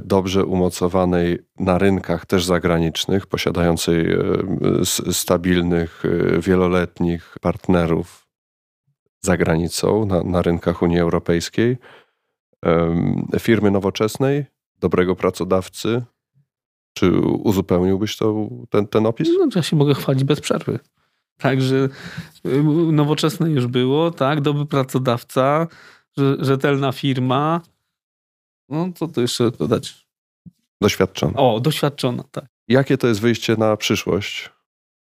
dobrze umocowanej na rynkach też zagranicznych, posiadającej e, stabilnych, e, wieloletnich partnerów za granicą, na, na rynkach Unii Europejskiej, firmy nowoczesnej, dobrego pracodawcy. Czy uzupełniłbyś to, ten, ten opis? No, ja się mogę chwalić bez przerwy. Także y, nowoczesne już było, tak, dobry pracodawca, rzetelna firma. No, co tu jeszcze dodać? Doświadczona. O, doświadczona, tak. Jakie to jest wyjście na przyszłość?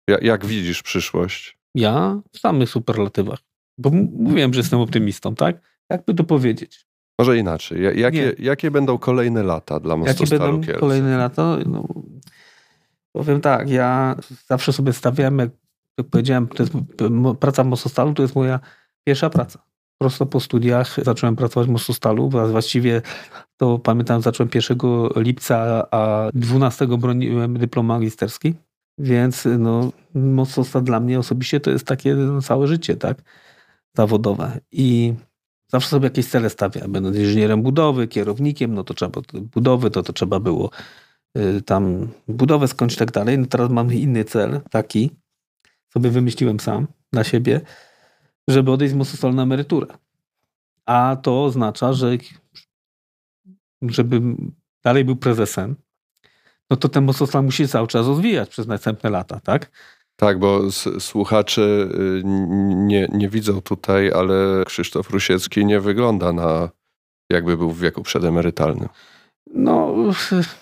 Jak, jak widzisz przyszłość? Ja w samych superlatywach. Bo mówiłem, że jestem optymistą, tak? Jakby to powiedzieć? Może inaczej. Jakie, jakie będą kolejne lata dla Mostostalu Jakie będą Kielce? kolejne lata? No, powiem tak, ja zawsze sobie stawiałem, jak, jak powiedziałem, to jest, praca w Mostostalu to jest moja pierwsza praca. Prosto po studiach zacząłem pracować w Mostostalu. Właściwie to pamiętam, zacząłem 1 lipca, a 12 broniłem dyplom magisterski. Więc no, Mostostal dla mnie osobiście to jest takie no, całe życie, tak? Zawodowe. I zawsze sobie jakieś cele stawiam. Będąc inżynierem budowy, kierownikiem, no to trzeba budowy, to, to trzeba było y, tam budowę skończyć i tak dalej. No teraz mam inny cel, taki, sobie wymyśliłem sam na siebie, żeby odejść z Mostostalu na emeryturę. A to oznacza, że żebym dalej był prezesem, no to ten Mostostal musi cały czas rozwijać przez następne lata, tak? Tak, bo słuchacze y, nie, nie widzą tutaj, ale Krzysztof Rusiecki nie wygląda na jakby był w wieku przedemerytalnym. No,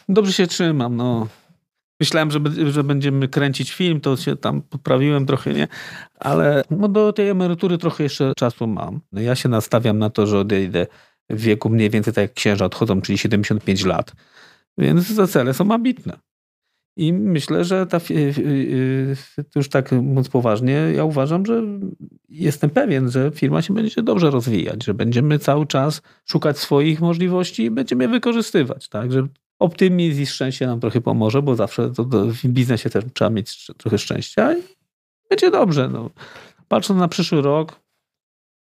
dobrze się trzymam. No. Myślałem, że, że będziemy kręcić film, to się tam poprawiłem trochę, nie? Ale no, do tej emerytury trochę jeszcze czasu mam. No, ja się nastawiam na to, że odejdę w wieku mniej więcej tak jak księża odchodzą, czyli 75 lat. Więc te cele są ambitne. I myślę, że ta, już tak mówiąc poważnie, ja uważam, że jestem pewien, że firma się będzie dobrze rozwijać, że będziemy cały czas szukać swoich możliwości i będziemy je wykorzystywać. Tak? Że optymizm i szczęście nam trochę pomoże, bo zawsze to, to w biznesie też trzeba mieć trochę szczęścia i będzie dobrze. No. Patrząc na przyszły rok,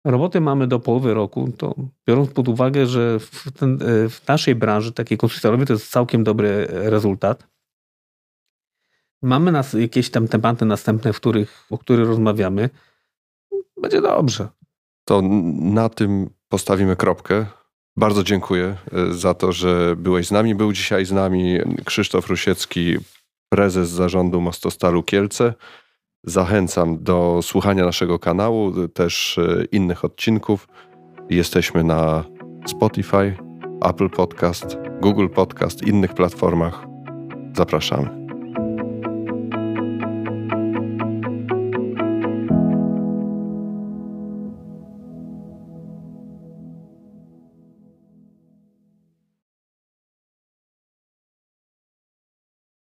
roboty mamy do połowy roku, to biorąc pod uwagę, że w, ten, w naszej branży, takiej konstruktorowej, to jest całkiem dobry rezultat mamy nas jakieś tam tematy następne, w których, o których rozmawiamy, będzie dobrze. To na tym postawimy kropkę. Bardzo dziękuję e, za to, że byłeś z nami. Był dzisiaj z nami Krzysztof Rusiecki, prezes zarządu Mostostalu Kielce. Zachęcam do słuchania naszego kanału, też e, innych odcinków. Jesteśmy na Spotify, Apple Podcast, Google Podcast, innych platformach. Zapraszamy.